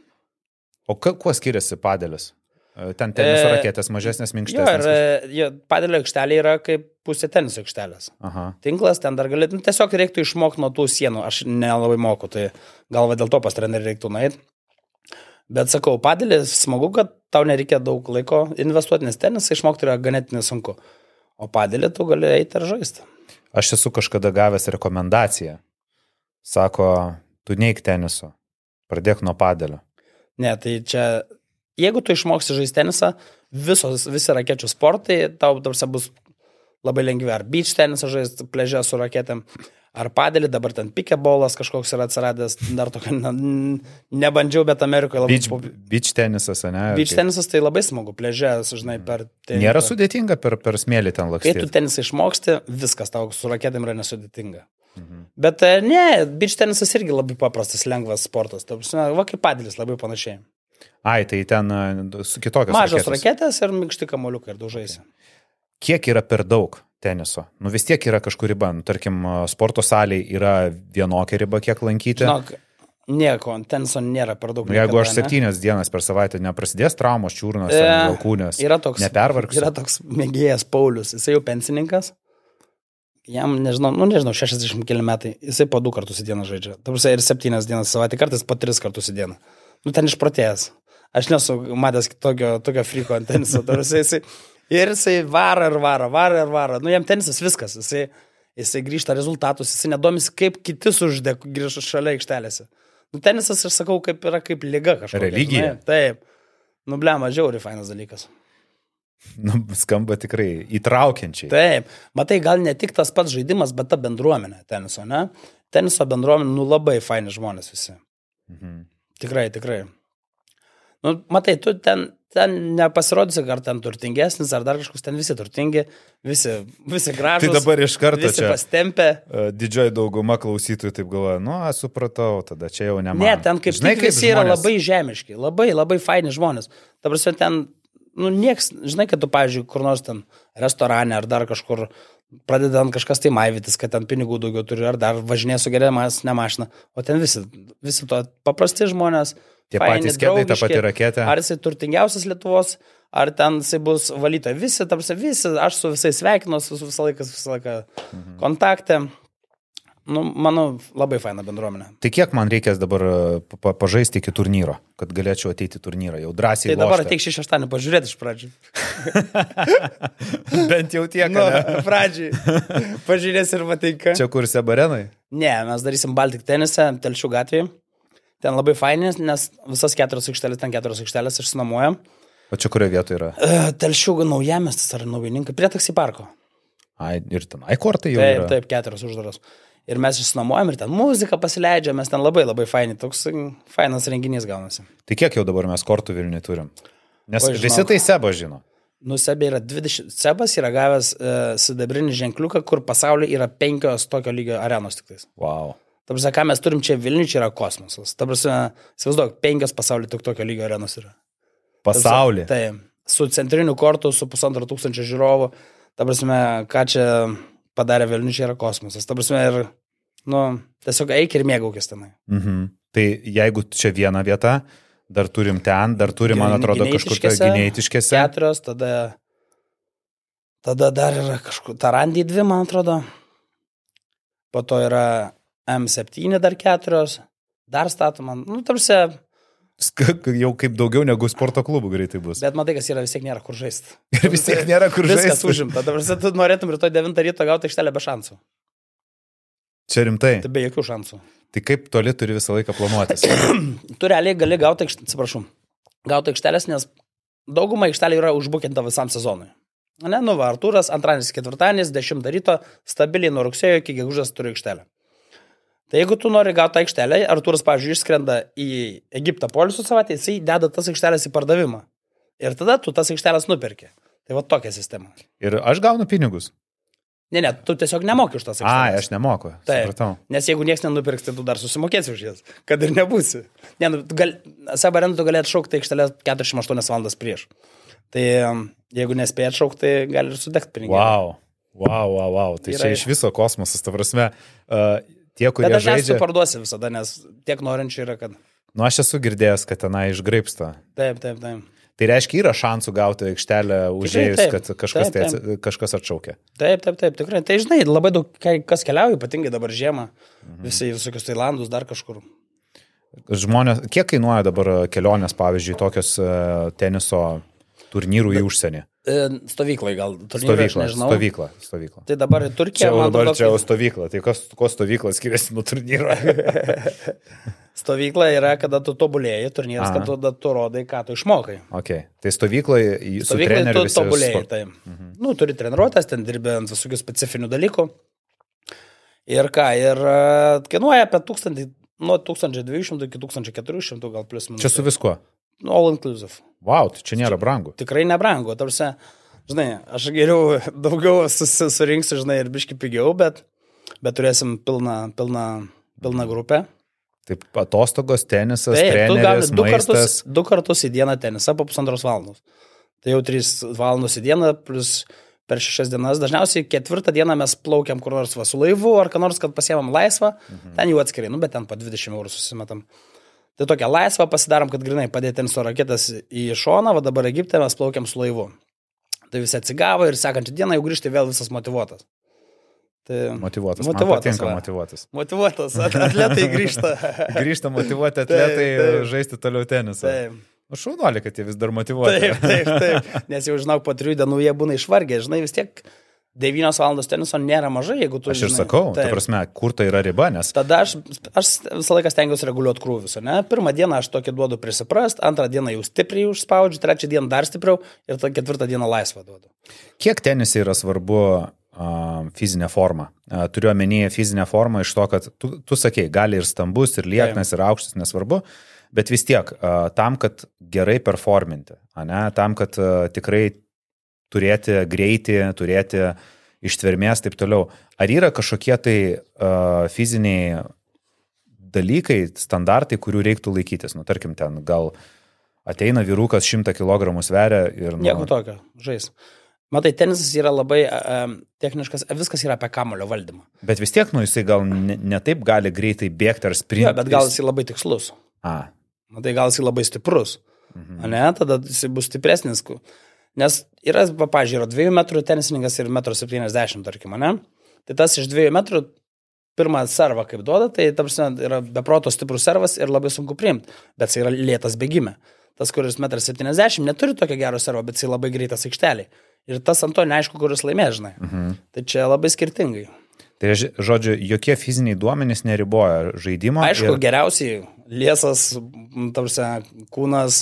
O kuo skiriasi padėlis? E, Ten teniso E, raketės mažesnės, Jo, ir minkštesnės. e, jo, padėlio aikštelė yra kaip pusė teniso aikštelės. Aha. Tinklas ten dar gali, nu, tiesiog reiktų išmokti nuo tų sienų, aš nelabai moku, tai gal va dėl to pas trenerį reiktų nueiti. Bet sakau, padėlis smagu, kad tau nereikia daug laiko investuoti, nes tenisą išmokti yra ganėtinai sunku. O padėlį tu gali eiti ir žaisti. Aš esu kažkada gavęs rekomendaciją. Sako, tu neik teniso, pradėk nuo padėlio. Ne, tai čia, jeigu tu išmoksi žaisti tenisą, visos, visi rakečių sportai, tau tarsi bus labai lengvi. Ar beach tenisą žaisti, pležė su raketėm, ar padėlį, dabar ten pikebolas kažkoks yra atsiradęs, dar tokio ne, nebandžiau, bet Amerikoje labai... Beach, beach tenisas, ne? Beach Kaip- tenisas tai labai smagu, pležė, žinai, per... ten- Nėra per- sudėtinga per, per smėlį ten Kai tu lakstyti. tenisą išmoksti, viskas tau su raketėm yra nesudėtinga. Mhm. Bet e, ne, beach tenisas irgi labai paprastas, lengvas sportas. Ta prasme, Va kaip padėlis, labai panašiai. Ai, tai ten e, su kitokios Mažos raketės. raketės ir minkšti kamoliukai ir daužaisi. Kiek yra per daug teniso? Nu vis tiek yra kažkur riba. Nu, tarkim, sporto salėje yra vienokia riba, kiek lankyti. Žinok, nieko, teniso nėra per daug. Nu, jeigu aš niekada, ne? septynias dienas per savaitę neprasidės traumos, čiurnos, E, alkūnės, Yra toks, nepervargsiu. yra toks mėgėjas Paulius, jisai jau pensininkas. Jam, nežinau, nu nežinau, 60 keli metai, jisai po du kartus į dieną žaidžia. Tarsi ir septynias dienas savaitę, kartais po tris kartus į dieną. Nu ten išprotėjęs. Aš nesu matęs tokio, tokio friko ant teniso. Tarsi jisai, ir jisai varo ir varo, varo ir varo. Nu jam tenisas viskas. Jisai, jisai grįžta rezultatus, jisai nedomis, kaip kiti suždė grįžta šalia aikštelėse. Nu tenisas, aš sakau, kaip yra kaip lyga kažkokia. Religija. žinai. Taip. Nu blema, žiauri fainas dalykas. Nu, skamba tikrai įtraukiančiai. Taip, matai, gal ne tik tas pats žaidimas, bet ta bendruomenė teniso, ne? Teniso bendruomenė, nu labai faini žmonės visi. Mhm. Tikrai, tikrai. Nu, matai, tu ten, ten nepasirodysi, ar ten turtingesnis, ar dar kažkoks, ten visi turtingi, visi, visi gražūs. Tai dabar iš karto čia pastempę. e, didžioji dauguma klausytojų taip galvoja, nu, aš supratau, tada čia jau ne man. Ne, ten kaip Žinai, tik visi yra žmonės- labai žemiški, labai, labai faini žmonės. Ta prasme, ten, nu, nieks, žinai, kad tu, pavyzdžiui, kur nors ten restorane ar dar kažkur pradedant kažkas tai maivytis, kad ten pinigų daugiau turi, ar dar važinės su geriamas ne mašina. O ten visi, visi to paprasti žmonės Tie faini, patys kedai, ta pati raketė. Ar jisai turtingiausias Lietuvos, ar ten jisai bus valyta. Visi, tarsi visi, aš su visais sveikinuosi, su visą laiką, visą laiką Mhm. kontakte. Nu, manau, labai faina bendruomenė. Tai kiek man reikės dabar e, pa- pa- pažaisti iki turnyro, kad galėčiau ateiti į turnyrą? Jau drąsiai. Tai dabar ateik šį šeštąjį pažiūrėti iš pradžių. Bent jau tiek. Nu, pradžiai. Pažiūrės ir patinka. Čia kur Sebarenai? Ne, mes darysim Baltic tenisą, Telšių gatvėje. Ten labai fainis, nes visas keturios aikštelės, ten keturios aikštelės išsinuomojam. O čia kurioje vietoje yra? E, Telšių naujamestis ar naujininkai, prie taksi parko. Ai, ir ten, ai, kortai jau. Taip, yra. taip, keturios uždaros. Ir mes išsinuomojam ir ten muziką pasileidžiam, mes ten labai labai faini, toks mm, fainas renginys gaunasi. Tai kiek jau dabar mes kortų Vilniui turim? Nes Oi, Oi, visi žinok. tai seba žino. Nusebė yra 20, Sebas yra gavęs uh, sidabrinį ženkliuką, kur pasaulyje yra penkios tokio lygio arenos tik tais. Wow. Ta prasme, ką mes turim čia Vilniuje, čia yra kosmosas. Ta prasme, įsivaizduok, penkios pasaulyje tik tokio lygio arenos yra. Pasaulį. Tai su centriniu kortu, su pusantro tūkstančio žiūrovų. Ta prasme, ką čia padarė Vilnius, čia yra kosmosas. Ta prasme, ir, nu, tiesiog eik ir mėgaukis tenai. Mhm. Tai jeigu čia viena vieta, dar turim ten, dar turim, man atrodo, kažkur tai gynėtiškėse. Keturios, tada, tada dar yra kažkur, Tarandį dvi, man atrodo. Po to yra M7 dar keturios, dar statoma, nu, tarsi, Jau kaip daugiau negu sporto klubų greitai bus. bet matai, kas yra, vis tiek nėra kur žaisti. Ir vis tiek nėra kur Viskas žaisti. užimta. Dabar tu norėtum rytoj 9 ryto gauti aikštelę be šansų. Čia rimtai. Tai be jokių šansų. Tai kaip toli turi visą laiką planuotis? Tu realiai gali gauti, atsiprašau, gauti aikštelės, nes dauguma aikštelė yra užbukinta visam sezonui. Ne, nu, va, Artūras antradienis, ketvirtadienis, 10 ryto, stabiliai nuo rugsėjo iki gegužės turi aikštelę. Tai jeigu tu nori gauti aikštelę, Artūras, pavyzdžiui, išskrenda į Egiptą polisų savaitę, jisai deda tas aikštelės į pardavimą. Ir tada tu tas aikštelės nuperki. Tai va tokia sistema. Ir aš gaunu pinigus. Ne, ne, tu tiesiog nemoki už tas Ai, aikštelės. aš nemoku. Taip. Supratau. Nes jeigu niekas nenupirks, tai tu dar susimokėsi už jas, kad ir nebūsi. Ne, nu, gal, Sabarenu tu gali atšaukti aikštelę 48 valandas prieš. Tai um, jeigu nespėjai atšaukti, tai gali ir sudegti pinigai. Wow. Wow, wow, wow. Tai Yra- čia iš viso kosmosas, ta prasme, uh, tie, kurie Bet dažniausiai žaidžia... parduosi visada, nes tiek norinčių yra, kad... Nu, aš esu girdėjęs, kad tenai išgraipsta. Taip, taip, taip. Tai reiškia, yra šansų gauti aikštelę užėjus, taip. kad kažkas, Taip, tai, taip. atsi- kažkas atšaukia. Taip, taip, taip, tikrai. Tai žinai, labai daug kas keliauja, ypatingai dabar žiemą. Mhm. Visi visokius Tailandus, dar kažkur. Žmonės, kiek kainuoja dabar kelionės, pavyzdžiui, tokios e, teniso turnyrų į užsienį? E, Stovyklai gal, turnyrą aš Stovykla, nežinau. stovykla, stovykla. Tai dabar į Turkiją, Čia man dabar atrodo, čia kai- stovykla. Tai kas, kuo stovykla skiriasi nuo turnyro? Stovykla yra, kada tu tobulėjai, turnyras, kada tu rodai, ką tu išmokai. okay. Tai stovyklai į- su treneriu tu tobulėjai. Tai. Mhm. Nu, turi treniruotės, ten dirbi ant visokių specifinių dalykų. Ir ką, ir e, kainuoja apie 1000, nuo 1200 iki 1400 gal plus minus. Čia su viskuo. All inclusive. Wow, tai čia nėra brangu. Tikrai nebrangu. Tarsi, žinai, aš geriau daugiau susi- surinksiu, žinai, ir biški pigiau, bet, bet turėsim pilną, pilną, pilną grupę. Taip, atostogos, tenisas, Taip, treneris, du kartus, maistas. du kartus į dieną tenisą po pusantros valandos. Tai jau trys valandos į dieną, plus per šešias dienas. Dažniausiai ketvirtą dieną mes plaukiam kur nors va, su laivu ar ką nors, kad pasiemam laisvą. Mhm. Ten jau atskirai, nu, bet ten po 20 eurų susimetam. Tai tokią laisvą pasidarom, kad grinai padėti teniso raketas į šoną, o dabar Egipte mes plaukiam su laivu. Tai visi atsigavo ir sekančią dieną jau grįžti vėl visas motivuotas. Tai Motivuotas. Motyvuotas, Man patinka motivuotas. motivuotas, at- atletai grįžta. Grįžta motivuoti atletai taip. žaisti toliau tenisą. Taip. Nu, šaunuolį, kad jie vis dar motivuoti. Taip, taip, taip. Nes jau žinau, po trijų dienų jie būna išvargę. Žinai, vis tiek 9 valandos teniso nėra mažai, jeigu tu... Aš ir žinai. sakau, ta Taip. prasme, kur tai yra riba, nes Tada aš, aš visą laiką stengiuosi reguliuoti krūvius. Ne? Pirmą dieną aš tokį duodu prisiprast, antrą dieną jau stipriai užspaudžiu, trečią dieną dar stipriau ir tą ketvirtą dieną laisvą duodu. kiek tenisai yra svarbu forma. A, Turiu omenyje fizinę formą iš to, kad tu, tu sakei, gali ir stambus, ir lieknas, ir aukštas, nesvarbu, bet vis tiek tam, kad gerai performinti, ane, tam, kad tikrai turėti greitį, turėti ištvermės, taip toliau. Ar yra kažkokie tai uh, fiziniai dalykai, standartai, kurių reiktų laikytis? Nu, tarkim, ten gal ateina vyrukas 100 kg sveria ir... Nu, Nieko tokio, žais. Matai, tenisas yra labai um, techniškas, viskas yra apie kamulio valdymą. Bet vis tiek, nu, jisai gal ne, ne taip gali greitai bėgti ar sprinti. bet gal jis labai tikslus. A, Na tai gal jis labai stiprus. Mhm. Ne, tada jis bus stipresnis. Nes yra, va, pažiūrėjau, 2 metrų tenisininkas ir 1,70 m, tarkim, ne? Tai tas iš 2 metrų pirmą servą kaip duoda, tai ta prasme, yra beproto stiprus servas ir labai sunku priimti, bet jis yra lėtas bėgime. Tas, kuris 1,70 m neturi tokio gero servo, bet jis labai greitas aikštelį. Ir tas ant to neaišku, kuris laimės, žinai. Mhm. Tai čia labai skirtingai. Tai žodžiu, jokie fiziniai duomenys neriboja žaidimo. Aišku, ir- geriausiai liesas, tarsi, kūnas,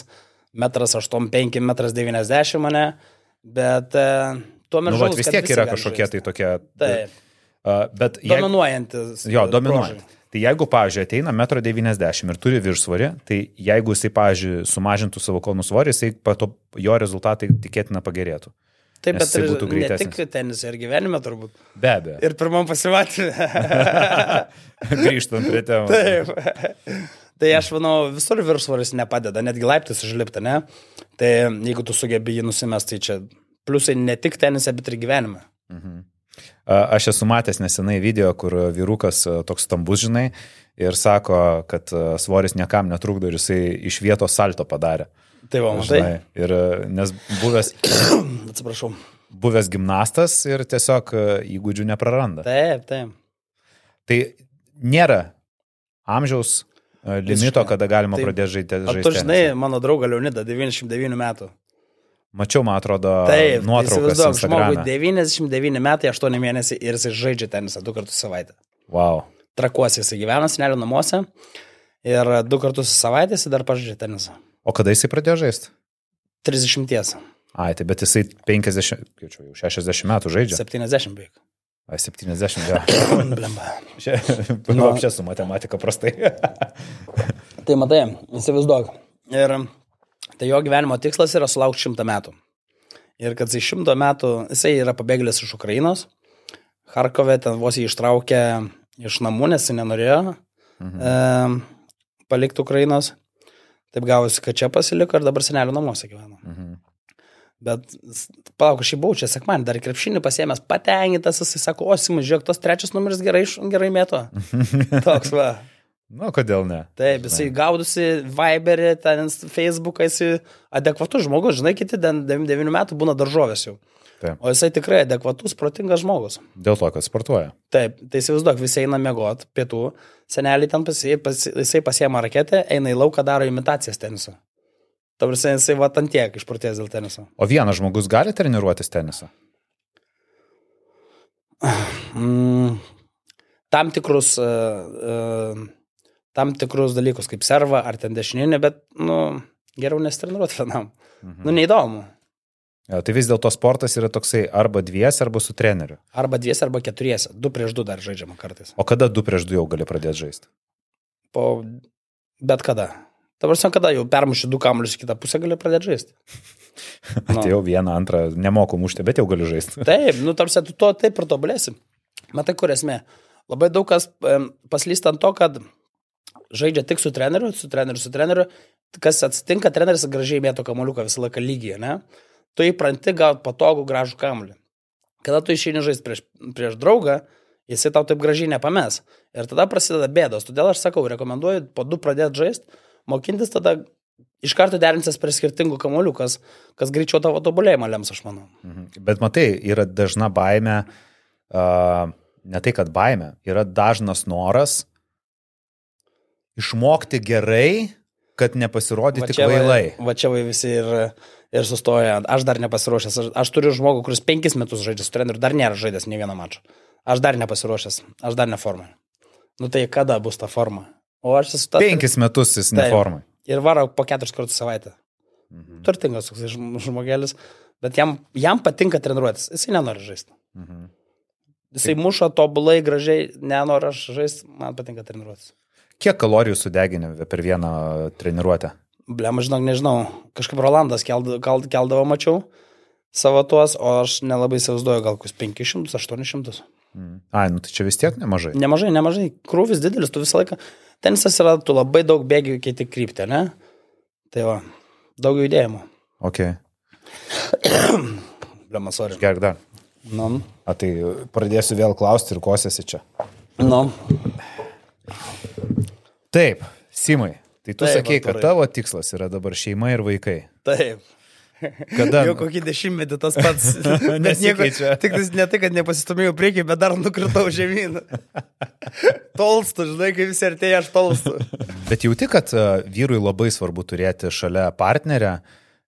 metras 85, metras 90 mane, bet e, tuo metu... Nu, vat, vis tiek yra kažkokie tai tokie. Taip, Uh, bet jeigu, dominuojantis. jo, e, dominuojant. bruožai. Tai jeigu, pavyzdžiui, ateina 1,90 m ir turi viršsvorį, tai jeigu jisai, pavyzdžiui, sumažintų savo kalnų svorį, jisai po to jo rezultatai tikėtina pagerėtų. Taip, bet ir būtų ne greitesnis. tik tenisė ir gyvenime turbūt. Be abejo. Ir pirmam pasimatymui. Grįžtant prie temos. Taip. Tai aš manau, visur viršsvoris nepadeda, netgi laiptis užlipti, ne? Tai jeigu tu sugebi jį nusimesti, tai čia pliusai ne tik tenise, bet ir gyvenime. A, Aš esu matęs nesenai video, kur vyrukas toks stambus, žinai, ir sako, kad svoris niekam netrukdo ir jisai iš vietos salto padarė. Tai va, matai. Žinai, ir nes buvęs, Atsiprašau. buvęs gimnastas ir tiesiog įgūdžių nepraranda. Taip, taip. Tai nėra amžiaus limito, kada galima Taip. pradėti žaisti. O tu žinai, mano draugą Leonidą, 99 metų. Mačiau, man atrodo, Taip, nuotraukas. įsivaizduok, žmogui Instagrame. 99 metai, 8 mėnesiai ir jis žaidžia tenisą du kartus savaitę. Wow. Trakuosi jis gyvena senelio namuose ir du kartus savaitę jis dar pažaidžia tenisą. O kada jisai pradėjo žaisti? 30, Ai, tai bet jisai 50, kaip čia jau 60 metų žaidžia. 70 beveik. Ai, 70, jo. Blemba. Čia, su matematika prastai. Tai matai, įsivaizduok. Ir tai jo gyvenimo tikslas yra sulaukti šimtą metų. Ir kad jisai šimto metų, jisai yra pabėgėlis iš Ukrainos. Harkove ten vos jį ištraukė iš namų, nes jis nenorėjo mhm. e, palikti Ukrainos. Taip gavosi, kad čia pasiliko ir dabar senelio namuose gyvena. Mhm. Bet, palauk, aš jį buvau čia sekmanį, dar krepšinį pasėmęs, patenkintas, jisai sako, o, Simas, žiūrėk, tas trečias numeris gerai, gerai mėto. Toks va. Nu, kodėl ne? Taip, jisai gaudusi Viberį, ten Facebooką, jisai adekvatus žmogus, žinai, kiti ten 9 metų būna daržovės jau. Taip. O jisai tikrai adekvatus, protingas žmogus. Dėl to, kad sportuoja. Taip, tai įsivaizduok, visi eina mėgot, pietų, seneliai ten pasi, pasi, jisai pasiema raketę, eina į lauką, daro imitacijas teniso. Tavars jisai va ant tiek išprotės dėl teniso. O vienas žmogus gali treniruotis tenisą? Mm, tam tikrus, uh, uh, tam tikrus dalykus, kaip serva ar ten dešininė, bet, nu, geriau nesitreniruoti vienam. Mhm. Nu, neįdomu. Jo, tai vis dėlto sportas yra toksai arba dvies, arba su treneriu. Arba dvies, arba keturiese. Du prieš du dar žaidžiama kartais. O kada du prieš du jau gali pradėti žaisti? Po bet kada. Dabar sen kada jau permuši du kamuolius į kitą pusę gali pradėti žaisti. Nu. Tai jau vieną, antrą nemoku mušti, bet jau galiu žaisti. Taip, nu tarsi tu to taip ir tobulėsi. Matai, kur esmė. Labai daug kas paslysta ant to, kad žaidžia tik su treneriu, su treneriu, su treneriu. Kas atsitinka, treneris gražiai mėto kamuoliuką visą laiką lygiai, ne? Tu įpranti gauti patogų gražų kamuolį. Kada tu išeini žaisti prieš, prieš draugą, jisai tau taip gražiai nepames. Ir tada prasideda bėdos. Todėl aš sakau, rekomenduoju po du pradėti žaisti, mokintis tada iš karto derinsis prie skirtingų kamuolių, kas, kas greičiau tavo tobulėjimą lems, aš manau. Mhm. Bet matai, yra dažna baime, uh, ne tai kad baime, yra dažnas noras išmokti gerai, kad nepasirodyti kvailai. Va, čia va visi ir, ir sustoja. Aš dar nepasiruošęs. Aš, aš turiu žmogų, kuris penkis metus žaidžia su treneriu, dar nėra žaidęs nei vieno mačo. Aš dar nepasiruošęs. Aš dar ne formai. Nu tai kada bus ta forma? O aš esu tas. Penkis metus jis Taip. neformai. Ir varo po keturis kartus savaitę. Mhm. Turtingas toks žm- žmogelis. Bet jam, jam patinka treniruotis. Jisai nenori žaisti. Mhm. Jisai muša tobulai, gražiai, nenori aš žaisti, man patinka treniruotis. Kiek kalorijų sudeginė per vieną treniruotę? Blem, žinok, nežinau. Kažkaip Rolandas keldavo, keldavo mačiau savo tuos, o aš nelabai įsivaizduoju, gal kokius 500, 800. Ai, nu tai čia vis tiek nemažai. Nemažai, nemažai. Krūvis didelis, tu visą laiką. Tenisas yra, tu labai daug bėgių keiti kryptį, ne? Tai va, daug judėjimo. Ok, Blem, sorry. gerk dar. Nu, A tai pradėsiu vėl klausti ir kosiasi čia. nu. Taip, Simai. Tai tu Taip, sakei, kad tavo tikslas yra dabar šeima ir vaikai. Taip. Kada? Jau kokį dešimtmetį tas pats. Bet nieko, tik tais ne tai, kad nepasistumėjau priekį, bet dar nukritau žemyn. Tolstu, žinai, kai visi artėja, aš tolstu. Bet jauti, kad e, vyrui labai svarbu turėti šalia partnerę,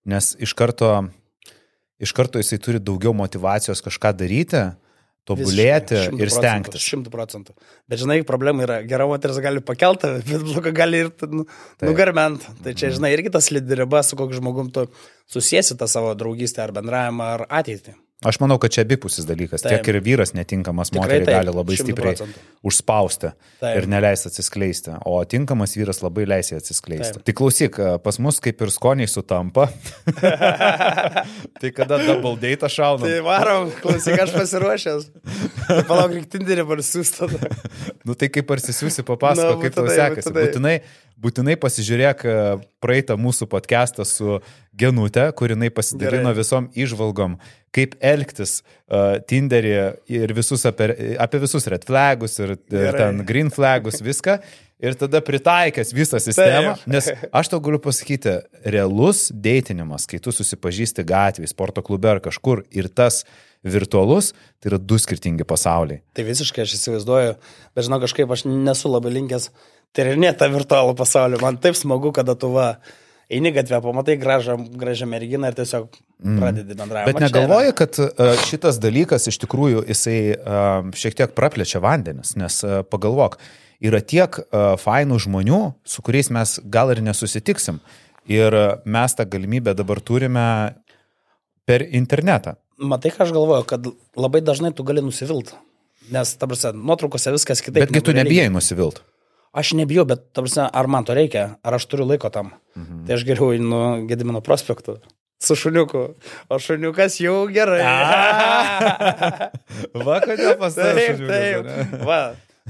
nes iš karto, iš karto jisai turi daugiau motivacijos kažką daryti, tobulėti Visiškai, ir stengtis. Šimtų procentų. Bet žinai, problema yra, gera moteris gali pakelti, bet bloga gali ir nu, nugarment. Tai čia, žinai, irgi tas lydi riba, su kokiu žmogum tu susijęsi tą savo draugystę ar bendravimą ar ateitį. Aš manau, kad čia abipusis dalykas. Taip. Tiek ir vyras netinkamas moteriai gali labai šimtu stipriai procentų. užspausti Taip. ir neleisti atsiskleisti, o tinkamas vyras labai leis atsiskleisti. Taip. Tai klausyk, pas mus kaip ir skoniai sutampa. tai kada double date šauna? Tai varom, klausyk, aš pasiruošęs. Tai palauk, reikia tinderį parsiųsti. Nu tai kaip parsisiųsi, papasako, Na, kaip tau sekasi. būtinai. Būtinai, pasižiūrėk e, praeitą mūsų podcastą su Genute, kur jinai pasidalino Gerai. visom išvalgom, kaip elgtis uh, Tinderį ir visus apie, apie visus red flagus ir, ir Gerai. ten green flagus, viską. Ir tada pritaikęs visą sistemą, Taip. nes aš tau galiu pasakyti, realus deitinimas, kai tu susipažįsti gatvėje, sporto klube ar kažkur ir tas virtualus, tai yra du skirtingi pasauliai. Tai visiškai aš įsivaizduoju, bet žinau, kažkaip aš nesu labai linkęs tyrinėti tą virtualų pasaulį. Man taip smagu, kada tu va, eini gatvę, pamatai gražią, gražią merginą ir tiesiog pradedi bendravimą. Bet negalvoji, kad e, šitas dalykas iš tikrųjų jisai e, šiek tiek praplečia vandenis, nes e, pagalvok, yra tiek fainų žmonių, su kuriais mes gal ir nesusitiksim. Ir mes tą galimybę dabar turime per internetą. Matai, ką aš galvoju, kad labai dažnai tu gali nusivilti. Nes, ta prasme, nuotraukose viskas kitaip. Betgi tu nebijai nusivilt. Aš nebijau, bet, ta prasme, ar man to reikia, ar aš turiu laiko tam. Mhm. Tai aš geriau einu Gedimino prospektu. Su šuniuku. O šuniukas jau gerai. Va, kodėl pas taip, taip. Va,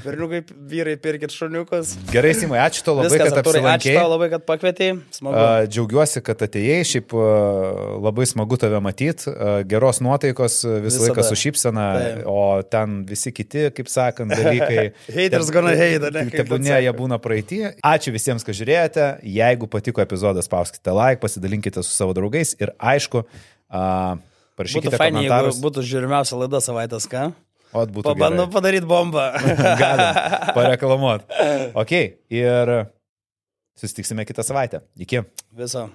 berniukai, vyrai, pirkit šuniukus. Gerai, Simai, ačiū tau labai, Viskas, kad Artūrai, ačiū apsilankei. tau labai, kad pakvietei. Smagu. A, Džiaugiuosi, kad atėjai, šiaip a, labai smagu tave matyti, geros nuotaikos, visą Visada. laiką su šypsena, Taip. o ten visi kiti, kaip sakant, dalykai. Haters gonna hate, ne? Tebūnė, jie būna praeitį. Ačiū visiems, kad žiūrėjote. Jeigu patiko epizodas, spauskite like, pasidalinkite su savo draugais ir aišku, Būtų parašykite fainai, jeigu būtų žiūrimiausia laida savaitės, ką? Pabandau padaryti bombą. Galim pareklamuoti. Ok, ir susitiksime kitą savaitę. Iki. Viso.